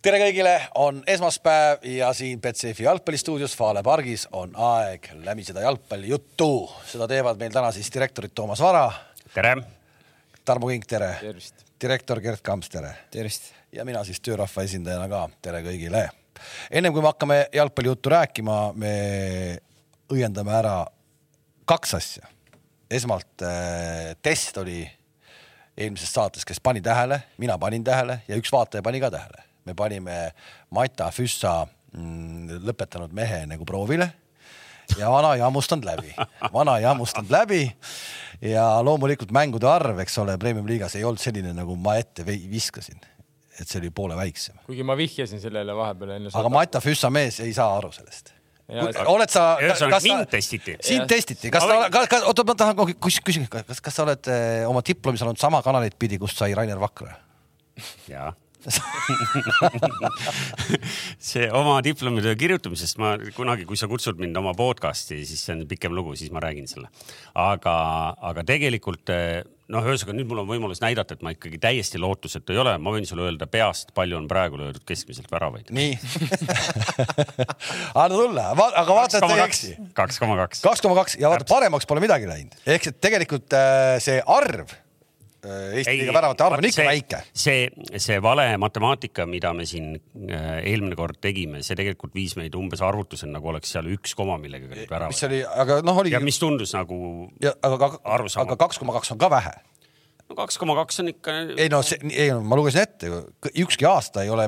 tere kõigile, on esmaspäev ja siin Betsafe jalgpallistuudios Fale pargis on aeg lämiseda jalgpallijuttu. seda teevad meil täna siis direktorid Toomas Vara, tere! Tarmo Kink, tere! direktor Gerd Kamps, tere! tervist! ja mina siis töörahva esindajana ka, tere kõigile! ennem kui me hakkame jalgpallijuttu rääkima, me õiendame ära kaks asja. esmalt äh, test oli eelmises saates, kes pani tähele, mina panin tähele ja üks vaataja pani ka tähele me panime Mata Füssa mm, lõpetanud mehe nagu proovile ja vana ei hammustanud läbi, vana ei hammustanud läbi ja loomulikult mängude arv, eks ole, premium liigas ei olnud selline, nagu ma ette viskasin. et see oli poole väiksem. kuigi ma vihjasin sellele vahepeal enne. aga Mata Füssa mees ei saa aru sellest. oled sa, kas mind testiti? sind testiti, kas sa, kas, kas, oota, ma tahan küsin, kas, kas sa oled eh, oma diplomis olnud sama kanalit pidi, kust sai Rainer Vakra? jaa see oma diplomitöö kirjutamisest ma kunagi, kui sa kutsud mind oma podcast'i, siis see on pikem lugu, siis ma räägin selle. aga, aga tegelikult noh, ühesõnaga nüüd mul on võimalus näidata, et ma ikkagi täiesti lootusetu ei ole, ma võin sulle öelda peast, palju on praegu löödud keskmiselt väravaid. nii anna tulla, aga vaata, et ei eksi. kaks koma kaks. kaks koma kaks ja vaata, paremaks pole midagi läinud, ehk et tegelikult äh, see arv Eesti liiga väravate arv on ikka see, väike. see, see vale matemaatika, mida me siin äh, eelmine kord tegime, see tegelikult viis meid umbes arvutuseni, nagu oleks seal üks koma millegagi väravat. mis oli, aga noh, oli. ja mis tundus nagu. aga, aga kaks koma kaks on ka vähe no kaks koma kaks on ikka. ei no see, ei no ma lugesin ette ükski aasta ei ole,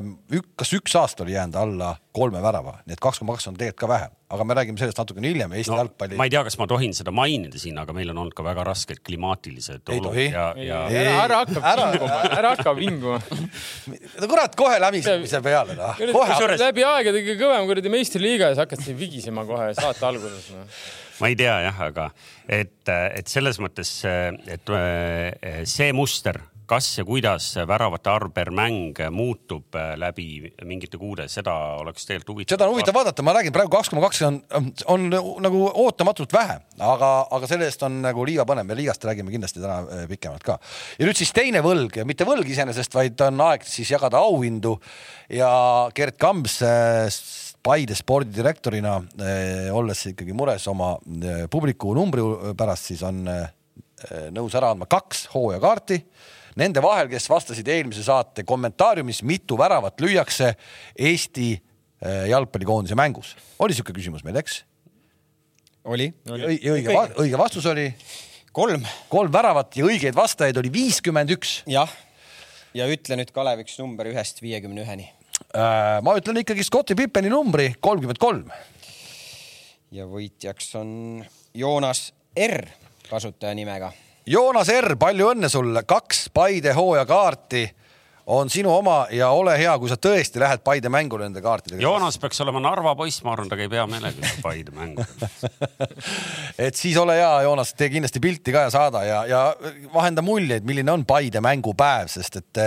kas üks aasta oli jäänud alla kolme värava, nii et kaks koma kaks on tegelikult ka vähe, aga me räägime sellest natukene hiljem Eesti no, jalgpalli. ma ei tea, kas ma tohin seda mainida siin, aga meil on olnud ka väga rasked klimaatilised olud ja, ja. ära, ära hakka vinguma, ära hakka vinguma no kurat, kohe lämisemise peale noh. läbi aegade kõige kõvem kuradi meistriliiga ja sa hakkad siin vigisema kohe saate alguses no ma ei tea jah, aga et, et selles mõttes, et see muster, kas ja kuidas väravate arv per mäng muutub läbi mingite kuude, seda oleks tegelikult huvitav. seda on huvitav vaadata, ma räägin praegu kaks koma kaks on, on nagu ootamatult vähe, aga, aga selle-eest on nagu liiga põnev ja liigast räägime kindlasti täna äh, pikemalt ka. ja nüüd siis teine võlg, mitte võlg iseenesest, vaid on aeg siis jagada auhindu ja Gerd Kamps äh, Paide spordidirektorina eh,, olles ikkagi mures oma eh, publiku numbri pärast, siis on eh, nõus ära andma kaks hooajakaarti nende vahel, kes vastasid eelmise saate kommentaariumis, mitu väravat lüüakse Eesti jalgpallikoondise mängus. oli niisugune küsimus meil, eks? oli, oli.. õige, õige vastus oli? kolm. kolm väravat ja õigeid vastajaid oli viiskümmend üks. jah, ja ütle nüüd, Kalev, üks number ühest viiekümne üheni ma ütlen ikkagi Scotti Pippeni numbri kolmkümmend kolm. ja võitjaks on Joonas R kasutaja nimega. Joonas R, palju õnne sulle, kaks Paide hooajakaarti on sinu oma ja ole hea, kui sa tõesti lähed Paide mängule nende kaartidega. Joonas peaks olema Narva poiss, ma arvan, ta käib hea meelega Paide mängul et siis ole hea, Joonas, tee kindlasti pilti ka ja saada ja, ja vahenda muljeid, milline on Paide mängupäev, sest et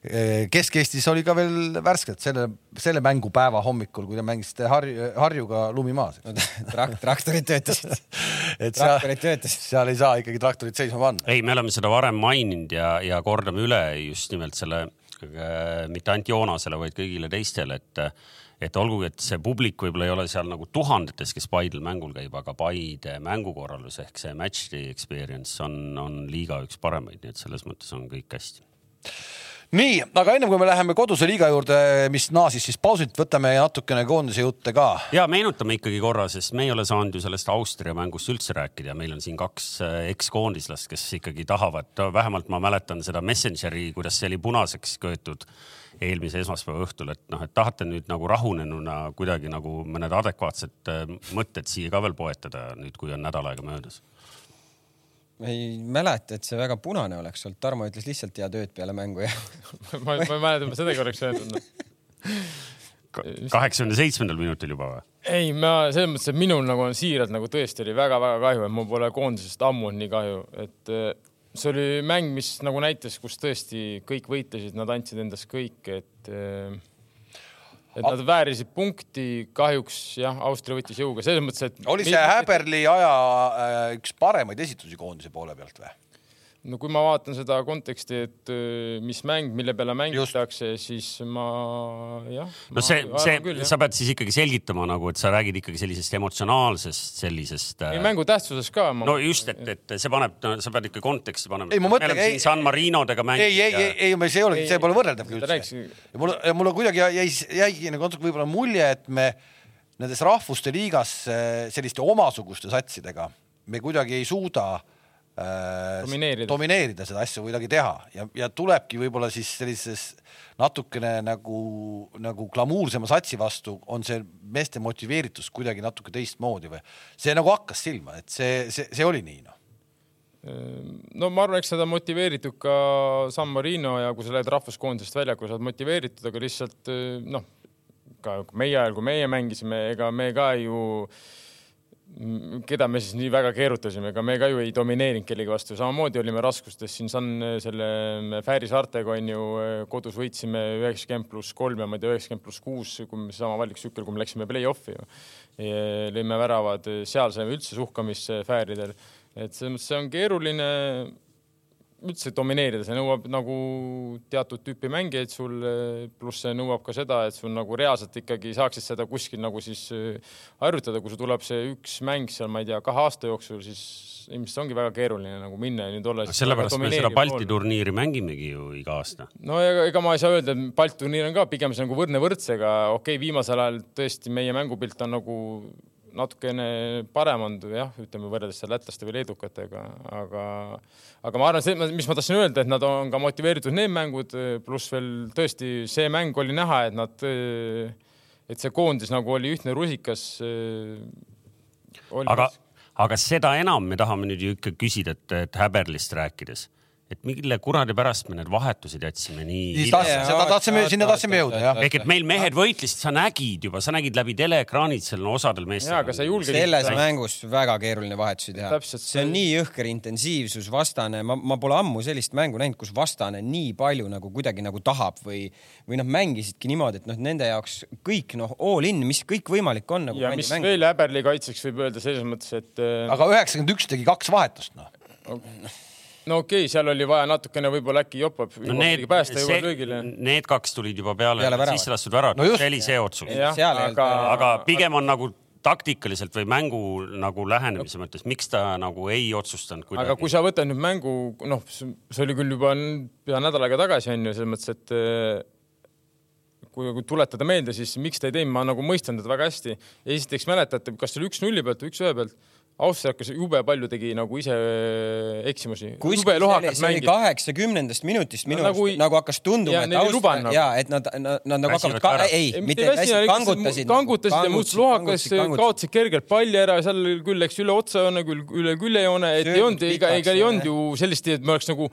Kesk-Eestis oli ka veel värskelt selle, selle mängupäeva hommikul, kui te mängisite Harju, Harjuga lumimaas Trak,. traktorid töötasid et traktorid töötasid. seal ei saa ikkagi traktorit seisma panna. ei, me oleme seda varem maininud ja, ja kordame üle just nimelt selle mitte ainult Joonasele, vaid kõigile teistele, et et olgugi, et see publik võib-olla ei ole seal nagu tuhandetes, kes Paidel mängul käib, aga Paide mängukorraldus ehk see match day experience on, on liiga üks paremaid, nii et selles mõttes on kõik hästi nii, aga ennem kui me läheme koduse liiga juurde, mis naasis siis pausilt, võtame natukene koondise jutte ka. ja meenutame ikkagi korra, sest me ei ole saanud ju sellest Austria mängust üldse rääkida, meil on siin kaks äh, ekskoondislast, kes ikkagi tahavad, vähemalt ma mäletan seda Messengeri, kuidas see oli punaseks köetud eelmise esmaspäeva õhtul, et noh, et tahate nüüd nagu rahunenuna kuidagi nagu mõned adekvaatsed äh, mõtted siia ka veel poetada nüüd, kui on nädal aega möödas ei mäleta, et see väga punane oleks olnud, Tarmo ütles lihtsalt head ööd peale mängu. Ja ma, ma ei mäleta, ma seda korraks öelnud kaheksakümne seitsmendal minutil juba või? ei, ma selles mõttes, et minul nagu on siiralt nagu tõesti oli väga-väga kahju, et mul pole koondisest ammu nii kahju, et eh, see oli mäng, mis nagu näitas, kus tõesti kõik võitlesid, nad andsid endast kõik, et äh, et nad väärisid punkti, kahjuks jah, Austria võttis jõuga selles mõttes, et. oli see Häberli aja äh, üks paremaid esitusi koondise poole pealt või? No kui ma vaatan seda konteksti, et äh, mis mäng, mille peale mängitakse, siis ma jah. no see, see, sa pead siis ikkagi selgitama nagu, et sa räägid ikkagi sellisest emotsionaalsest sellisest. ei, mängu tähtsuses ka. no just, et, et see paneb no,, sa pead ikka konteksti panema. ei, ma mõtlen. ei, San Marinodega mängida. ei, ei, ei, ei, see ei olegi, see pole võrreldavgi üldse. ja mul, mul kuidagi jäi, jäigi nagu võib-olla mulje, et me nendes rahvuste liigas selliste omasuguste satsidega me kuidagi ei suuda äh, Äh, domineerida. domineerida seda asja kuidagi teha. Ja, ja tulebki võib-olla siis sellises natukene nagu, nagu glamuursema satsi vastu on see meeste motiveeritus kuidagi natuke teistmoodi või? See nagu hakkas silma, et see, see, see oli nii noh. No ma arvan, eks seda motiveeritud ka San Marino ja kui sa lähed rahvuskoondisest väljakule, sa oled motiveeritud, aga lihtsalt noh, ka meie ajal, kui meie mängisime, ega me ka ju äh, keda me siis nii väga keerutasime, ega me ka ju ei domineerinud kellegi vastu, samamoodi olime raskustes siin San selle Fääri saartega on ju kodus võitsime üheksakümmend pluss kolm ja ma ei tea, üheksakümmend pluss kuus, kui me sama valiktsükkel, kui me läksime play-off'i ju. lõime väravad, seal saime üldse suhkamisse Fääridel, et selles mõttes see on keeruline üldse domineerida, see nõuab nagu teatud tüüpi mängijaid sul, pluss see nõuab ka seda, et sul nagu reaalselt ikkagi saaksid seda kuskil nagu siis äh, harjutada, kui sul tuleb see üks mäng seal, ma ei tea, kahe aasta jooksul, siis ilmselt ongi väga keeruline nagu minna ja nüüd olla. sellepärast me seda Balti turniiri mängimegi ju iga aasta. no ega, ega ma ei saa öelda, et Balti turniir on ka pigem see nagu võrdne võrdsega, okei okay,, viimasel ajal tõesti meie mängupilt on nagu natukene parem on jah, ütleme võrreldes seal lätlaste või leedukatega, aga, aga ma arvan, see, mis ma tahtsin öelda, et nad on ka motiveeritud need mängud, pluss veel tõesti see mäng oli näha, et nad, et see koondis nagu oli ühtne rusikas. aga, aga seda enam me tahame nüüd ju ikka küsida, et, et Häberlist rääkides et mille kuradi pärast me need vahetused jätsime nii. seda tahtsime, sinna tahtsime jõuda jah. ehk et meil mehed võitlesid, sa nägid juba, sa nägid läbi teleekraanid seal no osadel meestel. jaa, aga sa julged. selles ta... mängus väga keeruline vahetusi teha. see on nii jõhker intensiivsus, vastane, ma, ma pole ammu sellist mängu näinud, kus vastane nii palju nagu kuidagi nagu tahab või, või noh, mängisidki niimoodi, et noh, nende jaoks kõik noh, all in, mis kõik võimalik on nagu. ja mis mäng. veel Häberli kaitseks võib öelda selles mõttes, et. Äh, aga üheksakümmend üks tegi kaks vahetust noh no okei okay,, seal oli vaja natukene võib-olla äkki Jopab no need, päästa jõuab löögile. Need kaks tulid juba peale, peale sisse lastud väravat no, see oli see otsus. aga, aga pigem on nagu taktikaliselt või mängu nagu lähenemise no. mõttes, miks ta nagu ei otsustanud kuidagi? aga kui sa võtad nüüd mängu, noh, see oli küll juba pea nädal aega tagasi on ju, selles mõttes, et eh, kui, kui tuletada meelde, siis miks ta ei teinud, ma nagu mõistan teda väga hästi. esiteks mäletate, kas see oli üks nulli pealt või üks ühe pealt Austria hakkas jube palju tegi nagu ise äh, eksimusi. jube lohakas mängis. kaheksakümnendast minutist minu arust nagu, nagu hakkas tunduma, et Austria nagu. ja et nad, nad, nad nagu hakkavad ka, ei, mitte hästi kangutasid. kangutasid ja muust lohakas, kaotasid kergelt palli ära, seal küll läks üle otsajoone, küll üle küljejoone, et ei olnud, ega, ega ei olnud ju sellist, et me oleks nagu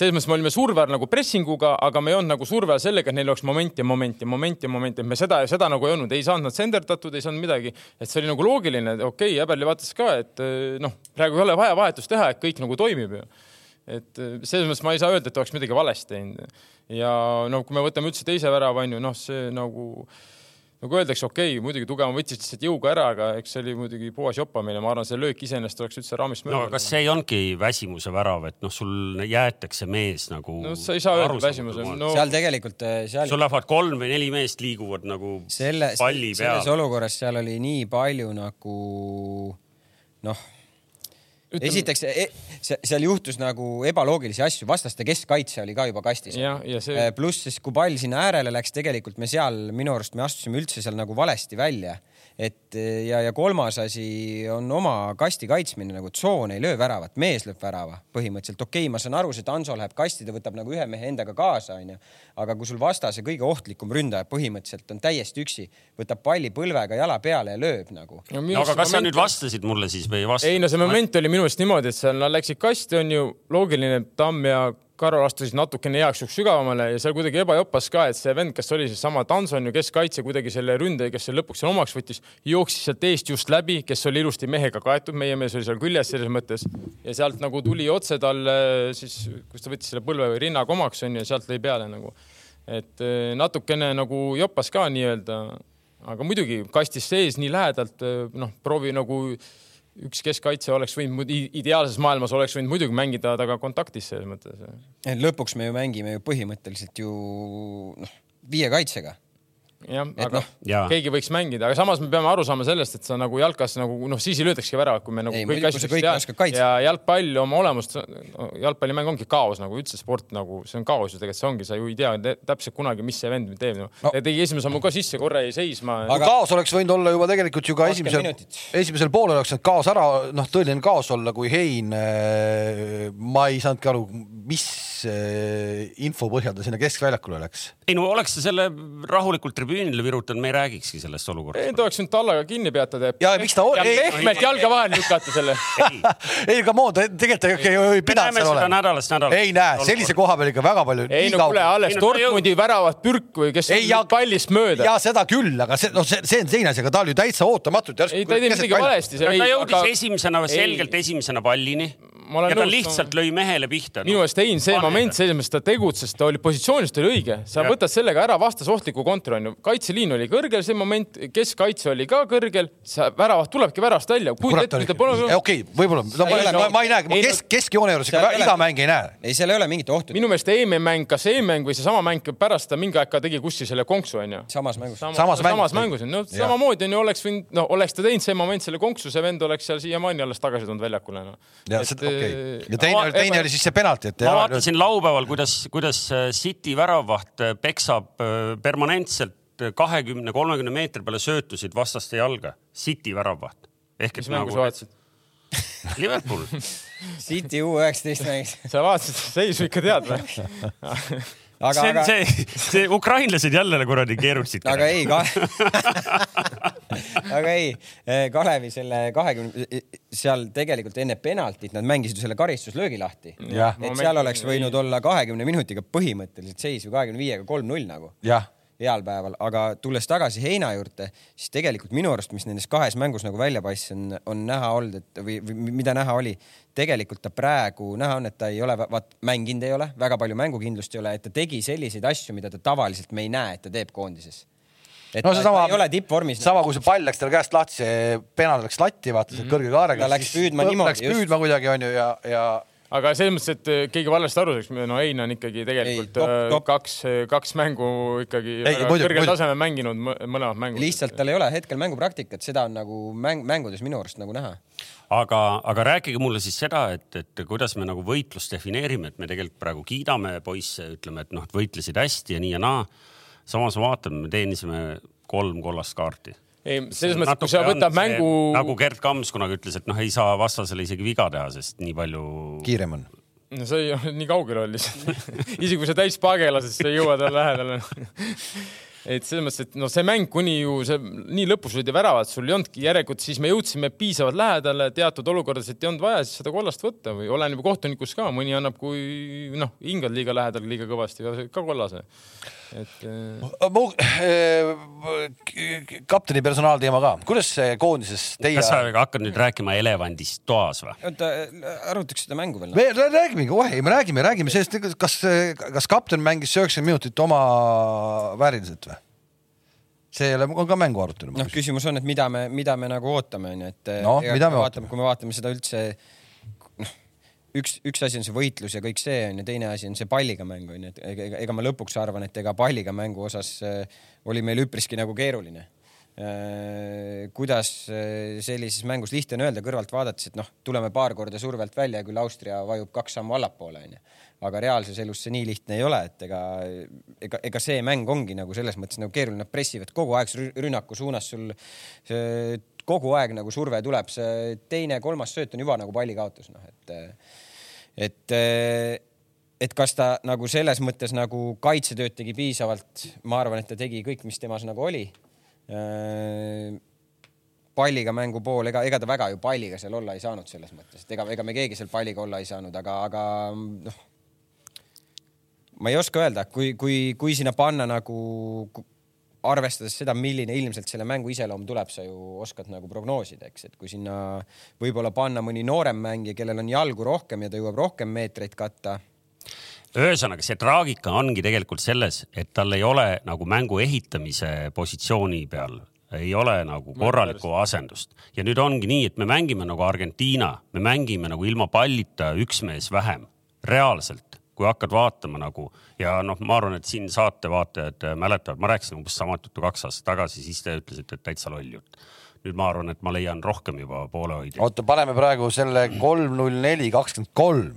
selles mõttes me olime surve all nagu pressinguga, aga me ei olnud nagu surve all sellega, et neil oleks moment ja moment ja moment ja moment, et me seda, seda nagu ei olnud, ei saanud nad senderdatud, ei saanud midagi. et see oli nagu loogiline, okei okay,, Häberli vaatas ka, et eh, noh, praegu ei ole vaja vahetust teha, et kõik nagu toimib ju. et eh, selles mõttes ma ei saa öelda, et oleks midagi valesti teinud. ja noh, kui me võtame üldse teise värava, on ju, noh, see nagu nagu öeldakse, okei okay,, muidugi tugevam võttis lihtsalt jõuga ära, aga eks see oli muidugi puhas jopamine, ma arvan, see löök iseenesest oleks üldse raamist mööda. no kas see ei olnudki väsimuse värav, et noh, sul jäetakse mees nagu. no sa ei saa öelda väsimuse no.... seal tegelikult eh, seal. sul lähevad kolm või neli meest liiguvad nagu selle, palli peal. selles olukorras seal oli nii palju nagu noh Ütleme... esiteks e, seal juhtus nagu ebaloogilisi asju, vastaste keskkaitse oli ka juba kastis. See... Äh, pluss siis, kui pall sinna äärele läks, tegelikult me seal minu arust me astusime üldse seal nagu valesti välja et ja, ja kolmas asi on oma kasti kaitsmine nagu tsoon ei löö väravat, mees lööb värava põhimõtteliselt. okei okay,, ma saan aru, see Tanso läheb kasti, ta võtab nagu ühe mehe endaga kaasa, onju. aga kui sul vastase kõige ohtlikum ründaja põhimõtteliselt on täiesti üksi, võtab palli põlvega jala peale ja lööb nagu. no, no aga kas moment... sa nüüd vastasid mulle siis või ei vastanud? ei no see moment oli minu meelest niimoodi, et seal nad läksid kasti, on ju loogiline, Tamm ja Karol astusid natukene heaks juhuks sügavamale ja seal kuidagi ebajopas ka, et see vend, kes oli seesama Danson ju keskkaitse kuidagi selle ründaja, kes selle lõpuks seal omaks võttis, jooksis sealt eest just läbi, kes oli ilusti mehega kaetud, meie mees oli seal küljes selles mõttes ja sealt nagu tuli otse talle siis, kus ta võttis selle põlve või rinnaga omaks onju ja sealt lõi peale nagu. et eh, natukene nagu jopas ka nii-öelda, aga muidugi kastis sees nii lähedalt, eh, noh, proovi nagu üks keskkaitse oleks võinud, ideaalses maailmas oleks võinud muidugi mängida taga kontaktis selles mõttes. lõpuks me ju mängime ju põhimõtteliselt ju noh, viie kaitsega jah, aga noh, keegi võiks mängida, aga samas me peame aru saama sellest, et sa nagu jalkas nagu noh, siis ei löödakski väravat, kui me nagu Ei, kõik sa asjad oskad ja jalgpall oma olemust, jalgpallimäng ongi kaos nagu üldse sport nagu see on kaos ju tegelikult, see ongi, sa ju ei tea te- täpselt kunagi, mis see vend teeb no. No. Ta tegi esimese sammu ka sisse, korra jäi seisma aga kaos oleks võinud olla juba tegelikult ju ka 20 esimesel esimesel poolel oleks need kaos ära, noh, tõeline kaos olla, kui Hein, ma ei saanudki aru, mis äh, info põhjal ta sinna keskväljakule läks. ei no oleks ta selle rahulikult tribüünile virutanud, me ei räägikski sellest ei, olukorrast. ta oleks võinud tallaga kinni peatada Ja miks ta- ja ei- pehmelt jalga vahele lükata selle. ei, come on, tegelikult ta ei pidanud seal seda olema. nädalast nädalast. ei näe, sellise koha peal ikka väga palju. ei no kuule, alles Ei Dortmundi väravat pürk või kes Ei, ja- pallist mööda. ja seda küll, aga see, noh, see, see on teine asi, aga ta oli ju täitsa ootamatult. ei, ta ei teinud midagi valesti. ta jõudis esimesena, selgelt esimesena pallini Ma olen ja ta nõus, lihtsalt lõi mehele pihta. minu meelest Hein, see Panele. moment, selles mõttes ta tegutses, ta oli positsioonis, ta oli õige, sa Jah. võtad sellega ära vastase ohtliku kontri onju, kaitseliin oli kõrgel see moment, keskkaitse oli ka kõrgel, sa väravat tulebki värast välja. okei, võib-olla, no ma, ei ole- ma, ma ei näe, ei, kesk, keskjoone juures iga ole- mäng ei näe. ei, seal ei ole mingit ohtu. minu meelest Eeme mäng, kas see mäng või seesama mäng pärast ta mingi aeg ka tegi kuskil selle konksu onju. samas mängus. Samas samas, mängus no samamoodi on ju, oleks võinud, no oleks ta teinud see moment selle konksu, see vend oleks seal siiamaani alles tagasi tulnud väljakule no.. ja see, okei. Ja teine, teine oli siis see penalti, et ma vaatasin laupäeval, kuidas, kuidas äh, City väravvaht äh, peksab äh, permanentselt kahekümne, kolmekümne meetri peale söötusid vastaste jalga. City väravvaht. ehk et mis mängu sa nagu vaatasid? Liverpool. City U üheksateist mängis. sa vaatasid seisu ikka tead või? aga, see on aga, see, see ukrainlased jälle kuradi keerutasid. aga ei ka aga ei, Kalevi selle kahekümne, seal tegelikult enne penaltit nad mängisid ju selle karistuslöögi lahti. et seal oleks võinud olla kahekümne minutiga põhimõtteliselt seis või kahekümne viiega kolm-null nagu jah, heal päeval, aga tulles tagasi Heina juurde, siis tegelikult minu arust, mis nendes kahes mängus nagu välja paistis, on, on näha olnud, et või, või mida näha oli, tegelikult ta praegu näha on, et ta ei ole, vaat mänginud ei ole, väga palju mängukindlust ei ole, et ta tegi selliseid asju, mida ta tavaliselt me ei näe, et ta teeb koondises. et no ta, seesama ta ei ole tippvormis. sama kui see pall läks tal käest lahti, see penal läks latti, vaata see kõrge kaarega. Ta läks püüdma niimoodi, Läks just. püüdma kuidagi onju ja, ja aga selles mõttes, et eh, keegi valesti aru saaks, no Ein on ikkagi tegelikult Ei, top- top. kaks, kaks mängu ikkagi Ei, väga muidugi, kõrgel tasemel mänginud mõ- mõlemad mängud. lihtsalt tal ei ole hetkel mängupraktikat, seda on nagu mäng, mängudes minu arust nagu näha. aga, aga rääkige mulle siis seda, et, et kuidas me nagu võitlust defineerime, et me tegelikult praegu kiidame poisse, ütleme, et noh, et võitlesid hästi ja nii ja naa. samas ma vaatan, me teenisime kolm kollast kaarti. ei, selles mõttes, kui sa võtad mängu. nagu Gerd Kams kunagi ütles, et noh, ei saa vastasele isegi viga teha, sest nii palju. kiirem on. no see ei ole nii kaugel olnud lihtsalt. isegi kui sa täis pagelased, siis sa ei jõua talle lähedale. et selles mõttes, et noh, see mäng kuni ju see nii lõpus olid ju väravad, sul ei olnudki järelikult, siis me jõudsime piisavalt lähedale teatud olukordades, et ei olnud vaja siis seda kollast võtta või oleneb kohtunikust ka, mõni annab, kui noh, hingad liiga lähedal liiga kõvasti ka kollase. et eh, mu äh, kapteni personaalteema ka, kuidas see koondises teie kas sa hakkad nüüd rääkima elevandist toas või? oota, arutaks seda mängu veel. me rää- räägime kohe, me räägime, räägime sellest, kas, kas kapten mängis üheksakümmend minutit oma vääriliselt või? See ei ole, on ka mängu arutelu noh, küsimus on, et mida me, mida me nagu ootame, onju, et No, ega mida kui me vaatame, kui me vaatame seda üldse, noh, üks, üks asi on see võitlus ja kõik see onju, teine asi on see palliga mäng onju, et ega, ega, ma lõpuks arvan, et ega palliga mängu osas äh, oli meil üpriski nagu keeruline. Äh, kuidas äh, sellises mängus lihtne on öelda kõrvalt vaadates, et noh, tuleme paar korda surve alt välja ja küll Austria vajub kaks sammu allapoole onju. Aga reaalses elus see nii lihtne ei ole, et ega, ega, ega see mäng ongi nagu selles mõttes nagu keeruline, nad pressivad kogu aeg rü- rünnaku suunas sul. kogu aeg nagu surve tuleb, see teine-kolmas sööt on juba nagu palli kaotus, noh et, et et kas ta nagu selles mõttes nagu kaitsetööd tegi piisavalt, ma arvan, et ta tegi kõik, mis temas nagu oli palliga mängu pool, ega, ega ta väga ju palliga seal olla ei saanud selles mõttes, et ega, ega me keegi seal palliga olla ei saanud, aga, aga noh. Ma ei oska öelda, kui, kui, kui sinna panna nagu ku- arvestades seda, milline ilmselt selle mängu iseloom tuleb, sa ju oskad nagu prognoosida, eks, et kui sinna võib-olla panna mõni noorem mängija, kellel on jalgu rohkem ja ta jõuab rohkem meetreid katta. Ühesõnaga, see traagika ongi tegelikult selles, et tal ei ole nagu mängu ehitamise positsiooni peal ei ole nagu korralikku asendust. Ja nüüd ongi nii, et me mängime nagu Argentiina, me mängime nagu ilma pallita üks mees vähem, reaalselt, kui hakkad vaatama nagu ja noh, ma arvan, et siin saate vaatajad mäletavad, ma rääkisin umbes sama juttu kaks aastat tagasi, siis te ütlesite, et täitsa loll jutt nüüd ma arvan, et ma leian rohkem juba poolehoidjaid. oota, paneme praegu selle kolm null neli kakskümmend kolm,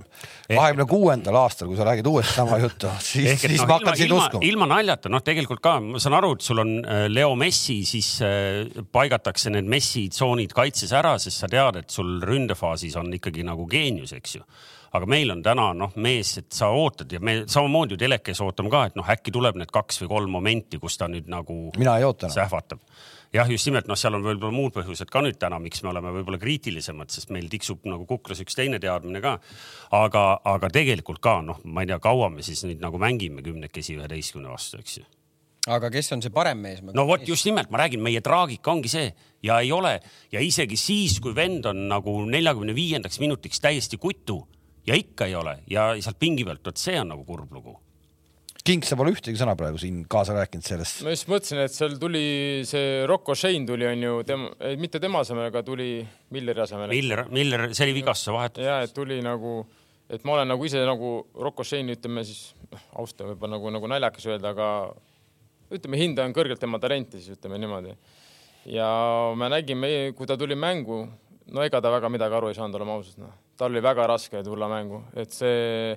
kahekümne kuuendal aastal, kui sa räägid uuesti sama juttu, siis, siis no, ma hakkan sind uskuma. ilma naljata, noh, tegelikult ka ma saan aru, et sul on äh, Leo Messi, siis äh, paigatakse need Messi tsoonid kaitses ära, sest sa tead, et sul ründefaasis on ikkagi nagu geenius, eks ju aga meil on täna noh, mees, et sa ootad ja me samamoodi ju telekes ootame ka, et noh, äkki tuleb need kaks või kolm momenti, kus ta nüüd nagu. mina ei oota sähvatab jah, just nimelt, noh, seal on võib-olla muud põhjused ka nüüd täna, miks me oleme võib-olla kriitilisemad, sest meil tiksub nagu kuklas üks teine teadmine ka. aga, aga tegelikult ka noh, ma ei tea, kaua me siis nüüd nagu mängime kümnekesi üheteistkümne vastu, eks ju aga kes on see parem mees? no vot just nimelt, ma räägin, meie traagika ongi see ja ei ole ja isegi siis, kui vend on nagu neljakümne viiendaks minutiks täiesti kutu ja ikka ei ole ja sealt pingi pealt, vot see on nagu kurb lugu King, sa pole ühtegi sõna praegu siin kaasa rääkinud sellest. ma just mõtlesin, et seal tuli see Rocco Shane tuli, onju, tema, mitte tema asemel, aga tuli Milleri asemel. Miller, Miller, see oli vigastuse vahetus. ja, et tuli nagu, et ma olen nagu ise nagu Rocco Shane'i ütleme siis, noh, austaja võib-olla nagu, nagu naljakas öelda, aga ütleme, hindan kõrgelt tema talenti, siis ütleme niimoodi. ja me nägime, kui ta tuli mängu, no ega ta väga midagi aru ei saanud, oleme ausad, noh. Tal oli väga raske tulla mängu, et see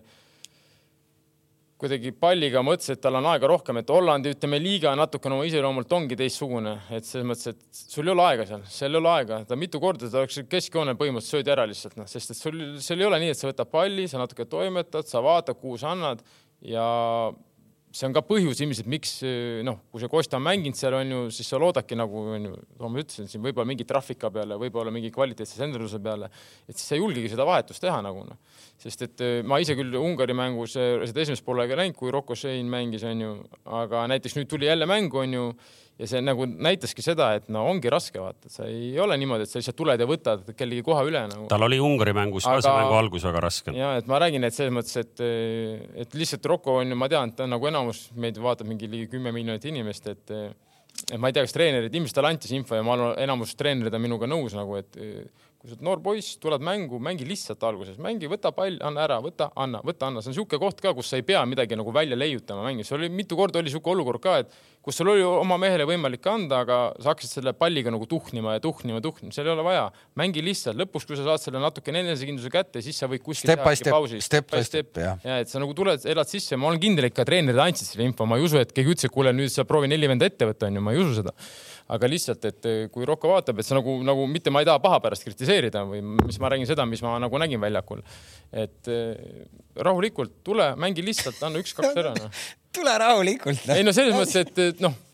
kuidagi palliga mõtlesin, et tal on aega rohkem, et Hollandi, ütleme, liiga natukene oma iseloomult ongi teistsugune, et selles mõttes, et sul ei ole aega seal, seal ei ole aega, ta mitu korda ta oleks keskjoonel põhimõtteliselt söödi ära lihtsalt noh, sest et sul, seal ei ole nii, et sa võtad palli, sa natuke toimetad, sa vaatad, kuhu sa annad ja see on ka põhjus ilmselt, miks noh, kui see Kosta on mänginud seal on ju, siis sa loodadki nagu on ju, nagu ma ütlesin siin võib-olla mingi trafika peale, võib-olla mingi kvaliteetse senderduse peale, et siis sa ei julgegi seda vahetust teha nagu noh. Sest et eh, ma ise küll Ungari mängus eh, seda esimest poolega ei näinud, kui Rocco Shane mängis, on ju, aga näiteks nüüd tuli jälle mängu, on ju ja see nagu näitaski seda, et no ongi raske vaata, sa ei ole niimoodi, et sa lihtsalt tuled ja võtad kellegi koha üle nagu. tal oli Ungari mängus Aga... ka see mängu algus väga raske. ja et ma räägin, et selles mõttes, et, et lihtsalt Rocco on ju, ma tean, et ta on nagu enamus meid vaatab mingi ligi kümme miljonit inimest, et et ma ei tea, kas treenerid, ilmselt talle anti see info ja ma arvan, enamus treenerid on minuga nõus nagu, et kui sa oled noor poiss, tuled mängu, mängi lihtsalt alguses, mängi, võta pall, anna ära, võta, anna, võta, anna, see on niisugune koht ka, kus sa ei pea midagi nagu välja leiutama mängis, oli mitu korda oli niisugune olukord ka, et kus sul oli oma mehele võimalik anda, aga sa hakkasid selle palliga nagu tuhnima ja tuhnima, tuhnima, seal ei ole vaja. mängi lihtsalt, lõpuks, kui sa saad selle natukene enesekindluse kätte, siis sa võid kuskil step teha pausi. Step by step, step, jah. ja et sa nagu tuled, elad sisse, ma olen kindel, et ka treenerid andsid selle info, ma ei usu, et keegi ütles, et kuule, nüüd sa proovi neli venda ette võtta, onju, ma ei usu seda aga lihtsalt, et eh, kui Rocco vaatab, et see nagu, nagu mitte ma ei taha paha pärast kritiseerida või mis ma räägin seda, mis ma nagu nägin väljakul. et eh, rahulikult tule, mängi lihtsalt, anna üks-kaks ära no.. tule rahulikult no.. ei no selles mõttes, et noh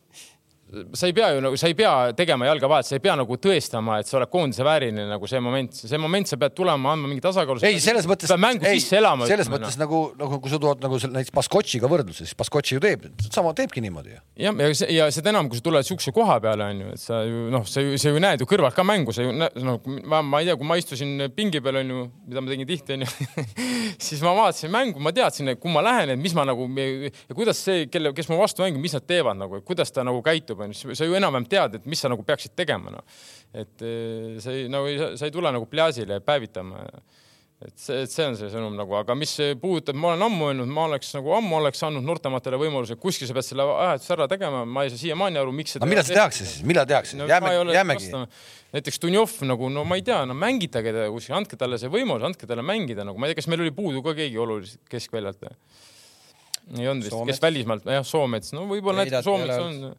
sa ei pea ju nagu, sa ei pea tegema jalgavahet, sa ei pea nagu tõestama, et sa oled koondise vääriline nagu see moment, see moment, sa pead tulema, andma mingi tasakaalu. ei, selles mõttes. pead mängu ei, sisse elama. selles ütleme, mõttes no. nagu, nagu kui sa tood nagu näiteks Baskotšiga võrdluse, siis Baskotši ju teeb, sama teebki niimoodi ju. jah, ja, ja, ja seda enam, kui sa tuled siukse koha peale, on ju, et sa ju noh, sa ju, sa ju näed ju kõrvalt ka mängu, sa ju noh, ma, ma ei tea, kui ma istusin pingi peal, on ju, mida ma tegin tihti, on ju siis ma vaatasin mängu, ma teadsin, kuhu ma lähen, et mis ma nagu ja kuidas see, kelle, kes mu vastu mängib, mis nad teevad nagu, kuidas ta nagu käitub, on ju, sa ju enam-vähem enam tead, et mis sa nagu peaksid tegema, noh. et eh, sa ei, nagu ei, sa ei tule nagu pljaažile päevitama. et see, et see on see sõnum nagu, aga mis puudutab, ma olen ammu öelnud, ma oleks nagu ammu oleks andnud noortematele võimaluse, kuskil sa pead selle vahetuse ära tegema, ma ei saa siiamaani aru, miks seda. millal seda tehakse siis, millal tehakse no,? jääme, jäämegi. näiteks Dunjov nagu, no ma ei tea, no mängitage teda kuskil, andke talle see võimalus, andke talle mängida nagu, ma ei tea, kas meil oli puudu ka keegi oluliselt keskväljalt ei olnud vist, kes välismaalt, jah, Soomets, no võib-olla näiteks Soomets on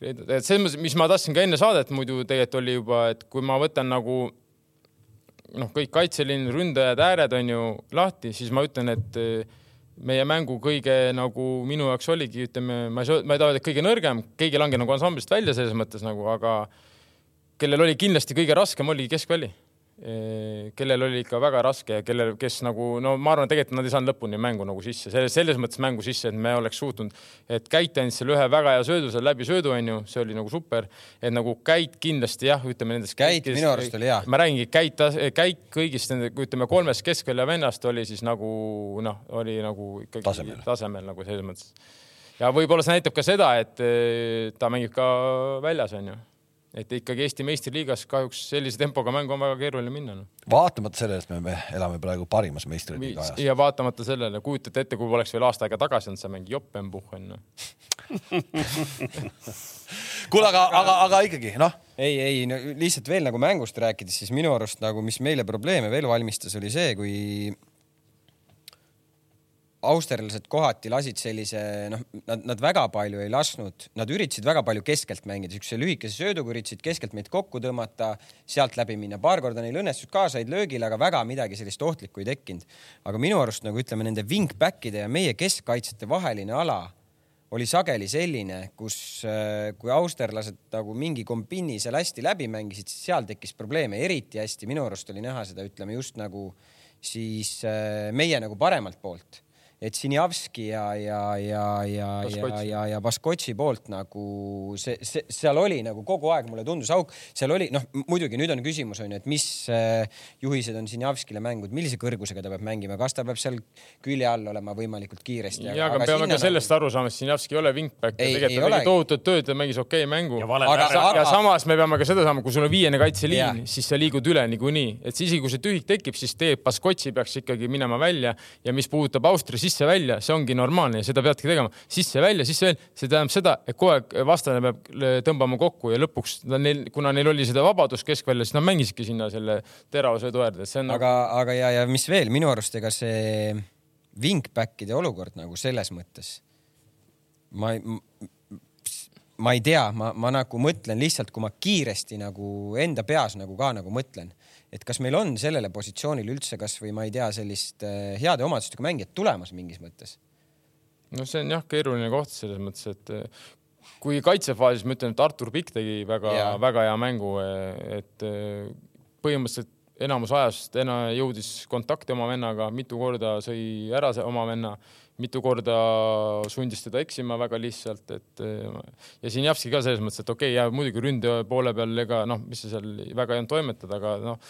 et selles mõttes, mis ma tahtsin ka enne saadet muidu tegelikult oli juba, et kui ma võtan nagu noh, kõik kaitseliin, ründajad, ääred on ju lahti, siis ma ütlen, et eh, meie mängu kõige nagu minu jaoks oligi, ütleme, ma ei saa, ma ei taha öelda, et kõige nõrgem, keegi ei lange nagu ansamblist välja selles mõttes nagu, aga kellel oli kindlasti kõige raskem, oligi keskväli kellel oli ikka väga raske ja kellel, kes nagu no ma arvan, tegelikult nad ei saanud lõpuni mängu nagu sisse, selles, selles mõttes mängu sisse, et me oleks suutnud, et Käit andis selle ühe väga hea söödu seal läbi söödu onju, see oli nagu super, et nagu Käit kindlasti jah, ütleme nendest. Käit minu arust oli hea. ma räägingi, Käit, Käit kõigist nende, ütleme kolmest keskvälja vennast oli siis nagu noh, oli nagu ikkagi tasemel, tasemel nagu selles mõttes. ja võib-olla see näitab ka seda, et ta mängib ka väljas onju et ikkagi Eesti meistriliigas kahjuks sellise tempoga mängu on väga keeruline minna no.. vaatamata sellele, et me, me elame praegu parimas meistriliiga ajas. ja vaatamata sellele, kujutate ette, kui oleks veel aasta aega tagasi olnud see mäng Joppenbuchen no. kuule, aga, aga, aga ikkagi noh, ei, ei no, lihtsalt veel nagu mängust rääkides, siis minu arust nagu, mis meile probleeme veel valmistas, oli see, kui austerlased kohati lasid sellise, noh, nad, nad väga palju ei lasknud, nad üritasid väga palju keskelt mängida, siukse lühikese sööduga üritasid keskelt meid kokku tõmmata, sealt läbi minna, paar korda neil õnnestus ka, said löögile, aga väga midagi sellist ohtlikku ei tekkinud. aga minu arust nagu ütleme, nende wingback'ide ja meie keskkaitsjate vaheline ala oli sageli selline, kus äh, kui austerlased nagu mingi kombini seal hästi läbi mängisid, siis seal tekkis probleeme, eriti hästi. Minu arust oli näha seda, ütleme just nagu siis äh, meie nagu paremalt poolt et Sinjavski ja, ja, ja, ja, ja, ja, ja Baskotši poolt nagu see, see, seal oli nagu kogu aeg mulle tundus auk, seal oli noh, muidugi nüüd on küsimus on ju, et mis äh, juhised on Sinjavskile mängud, millise kõrgusega ta peab mängima, kas ta peab seal külje all olema võimalikult kiiresti. ja aga me peame ka sellest aru saama, et Sinjavski ei ole wingback tegelikult ta tegi tohutut tööd ja mängis okei okay mängu Aga- aga, ja samas me peame ka seda saama, kui sul on viiene kaitseliin siis sa liigud üle niikuinii, et siis isegi kui see tühik tekib, siis teeb Baskotši peaks ikkagi minema välja. Ja mis puudutab Austria sisse-välja, see ongi normaalne ja seda peadki tegema. Sisse-välja, sisse-välja, see tähendab seda, et kogu aeg vastane peab tõmbama kokku ja lõpuks neil, kuna neil oli seda vabadust keskvälja, siis nad mängisidki sinna selle et see on nagu aga, aga ja, ja mis veel minu arust, ega see wingback'ide olukord nagu selles mõttes, ma ei, ma ei tea, ma, ma nagu mõtlen lihtsalt, kui ma kiiresti nagu enda peas nagu ka nagu mõtlen, et kas meil on sellele positsioonile üldse kasvõi ma ei tea, sellist äh, heade omadustega mängijat tulemas mingis mõttes. no see on jah, keeruline koht selles mõttes, et eh, kui kaitsefaasis ma ütlen, et Artur Pikk tegi väga-väga hea mängu, et eh, põhimõtteliselt enamus ajast ena- jõudis kontakti oma vennaga, mitu korda sõi ära oma venna, mitu korda sundis teda eksima väga lihtsalt, et ja Sinjavski ka selles mõttes, et okei okay,, ja muidugi ründe poole peal, ega noh, mis sa seal väga ei olnud toimetada, aga noh,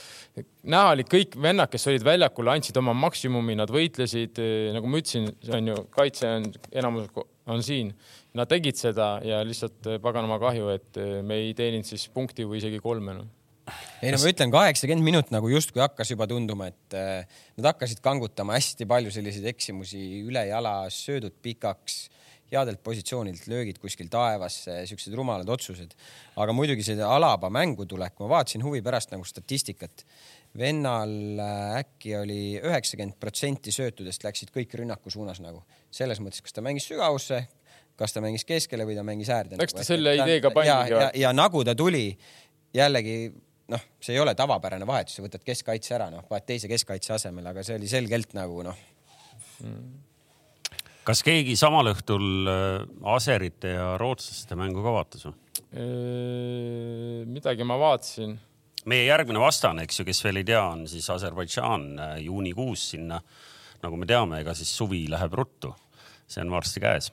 näha oli kõik vennad, kes olid väljakul, andsid oma maksimumi, nad võitlesid, nagu ma ütlesin, on ju, kaitse on enamus on siin. Nad tegid seda ja lihtsalt paganama kahju, et me ei teeninud siis punkti või isegi kolme noh. Ei no ma ütlen, kaheksakümmend minut nagu justkui hakkas juba tunduma, et äh, nad hakkasid kangutama hästi palju selliseid eksimusi üle jala, söödud pikaks, headelt positsioonilt löögid kuskil taevasse, siuksed rumalad otsused. aga muidugi see Alaba mängu tulek, ma vaatasin huvi pärast nagu statistikat. vennal äh, äkki oli üheksakümmend protsenti söötudest läksid kõik rünnaku suunas nagu selles mõttes, kas ta mängis sügavusse, kas ta mängis keskele või ta mängis äärde. Eks ta selle ideega ja, pandigi, ja, ja nagu ta tuli, jällegi noh, see ei ole tavapärane vahetus, sa võtad keskkaitse ära, noh, paned teise keskkaitse asemele, aga see oli selgelt nagu noh, kas keegi samal õhtul äh, aserite ja rootslaste mängu ka vaatas või? midagi ma vaatasin, meie järgmine vastane, eks ju, kes veel ei tea, on siis Aserbaidžaan äh, juunikuus sinna. nagu me teame, ega siis suvi läheb ruttu, see on varsti käes.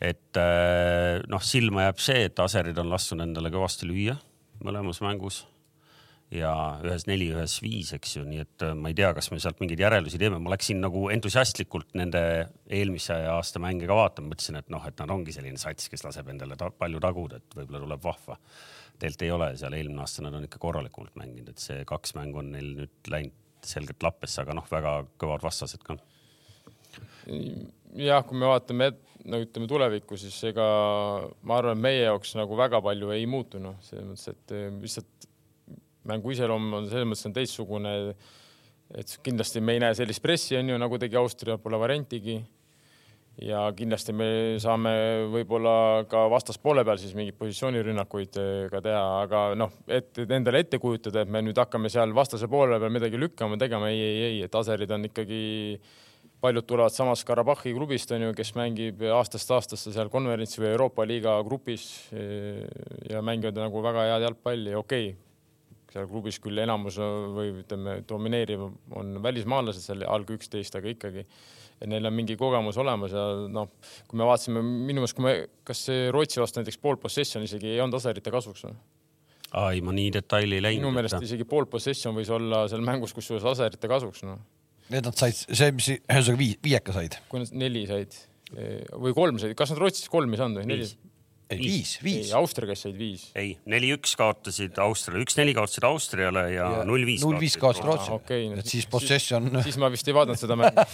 et äh, noh, silma jääb see, et aserid on lasknud endale kõvasti lüüa mõlemas mängus ja ühes neli, ühes viis, eks ju, nii et äh, ma ei tea, kas me sealt mingeid järeldusi teeme, ma läksin nagu entusiastlikult nende eelmise aasta mänge ka vaatama, mõtlesin, et noh, et nad ongi selline sats, kes laseb endale ta palju taguda, et võib-olla tuleb vahva. tegelikult ei ole, seal eelmine aasta nad on ikka korralikumalt mänginud, et see kaks mängu on neil nüüd läinud selgelt lappesse, aga noh, väga kõvad vastased ka. jah, kui me vaatame, no ütleme tulevikku, siis ega ma arvan, meie jaoks nagu väga palju ei muutu, noh, selles mõttes, et eh, lihtsalt mängu iseloom on selles mõttes on teistsugune. et kindlasti me ei näe sellist pressi, on ju, nagu tegi Austria, pole variantigi. ja kindlasti me saame võib-olla ka vastaspoole peal siis mingeid positsioonirünnakuid eh, ka teha, aga noh, et endale ette kujutada, et me nüüd hakkame seal vastase poole peal midagi lükkama, tegema, ei, ei, ei, et aserid on ikkagi paljud tulevad samast Karabahhi klubist on ju, kes mängib aastast aastasse seal konverentsi või Euroopa liiga grupis eh, ja mängivad nagu väga head jalgpalli, okei okay.. Seal klubis küll enamus või ütleme, domineeriv on välismaalased seal alg üksteist, aga ikkagi, et neil on mingi kogemus olemas ja noh, kui me vaatasime minu meelest, kui me, kas see Rootsi vastu näiteks pool possession isegi ei olnud aserite kasuks või? ai, ma nii detaili ei minu läinud meelest. isegi pool possession võis olla seal mängus, kusjuures aserite kasuks, noh. need nad said, see, mis ühesõnaga viis, viieka said. kui nad neli said või kolm said, kas nad Rootsis kolm ei saanud või neli Viis.? ei, viis, ei viis., Austria käest said viis. ei, neli-üks kaotasid Austriale, üks-neli kaotasid Austriale ja null-viis. null viis kaotasid Rootsile okei, no et siis- possession. siis ma vist ei vaadanud seda mängu.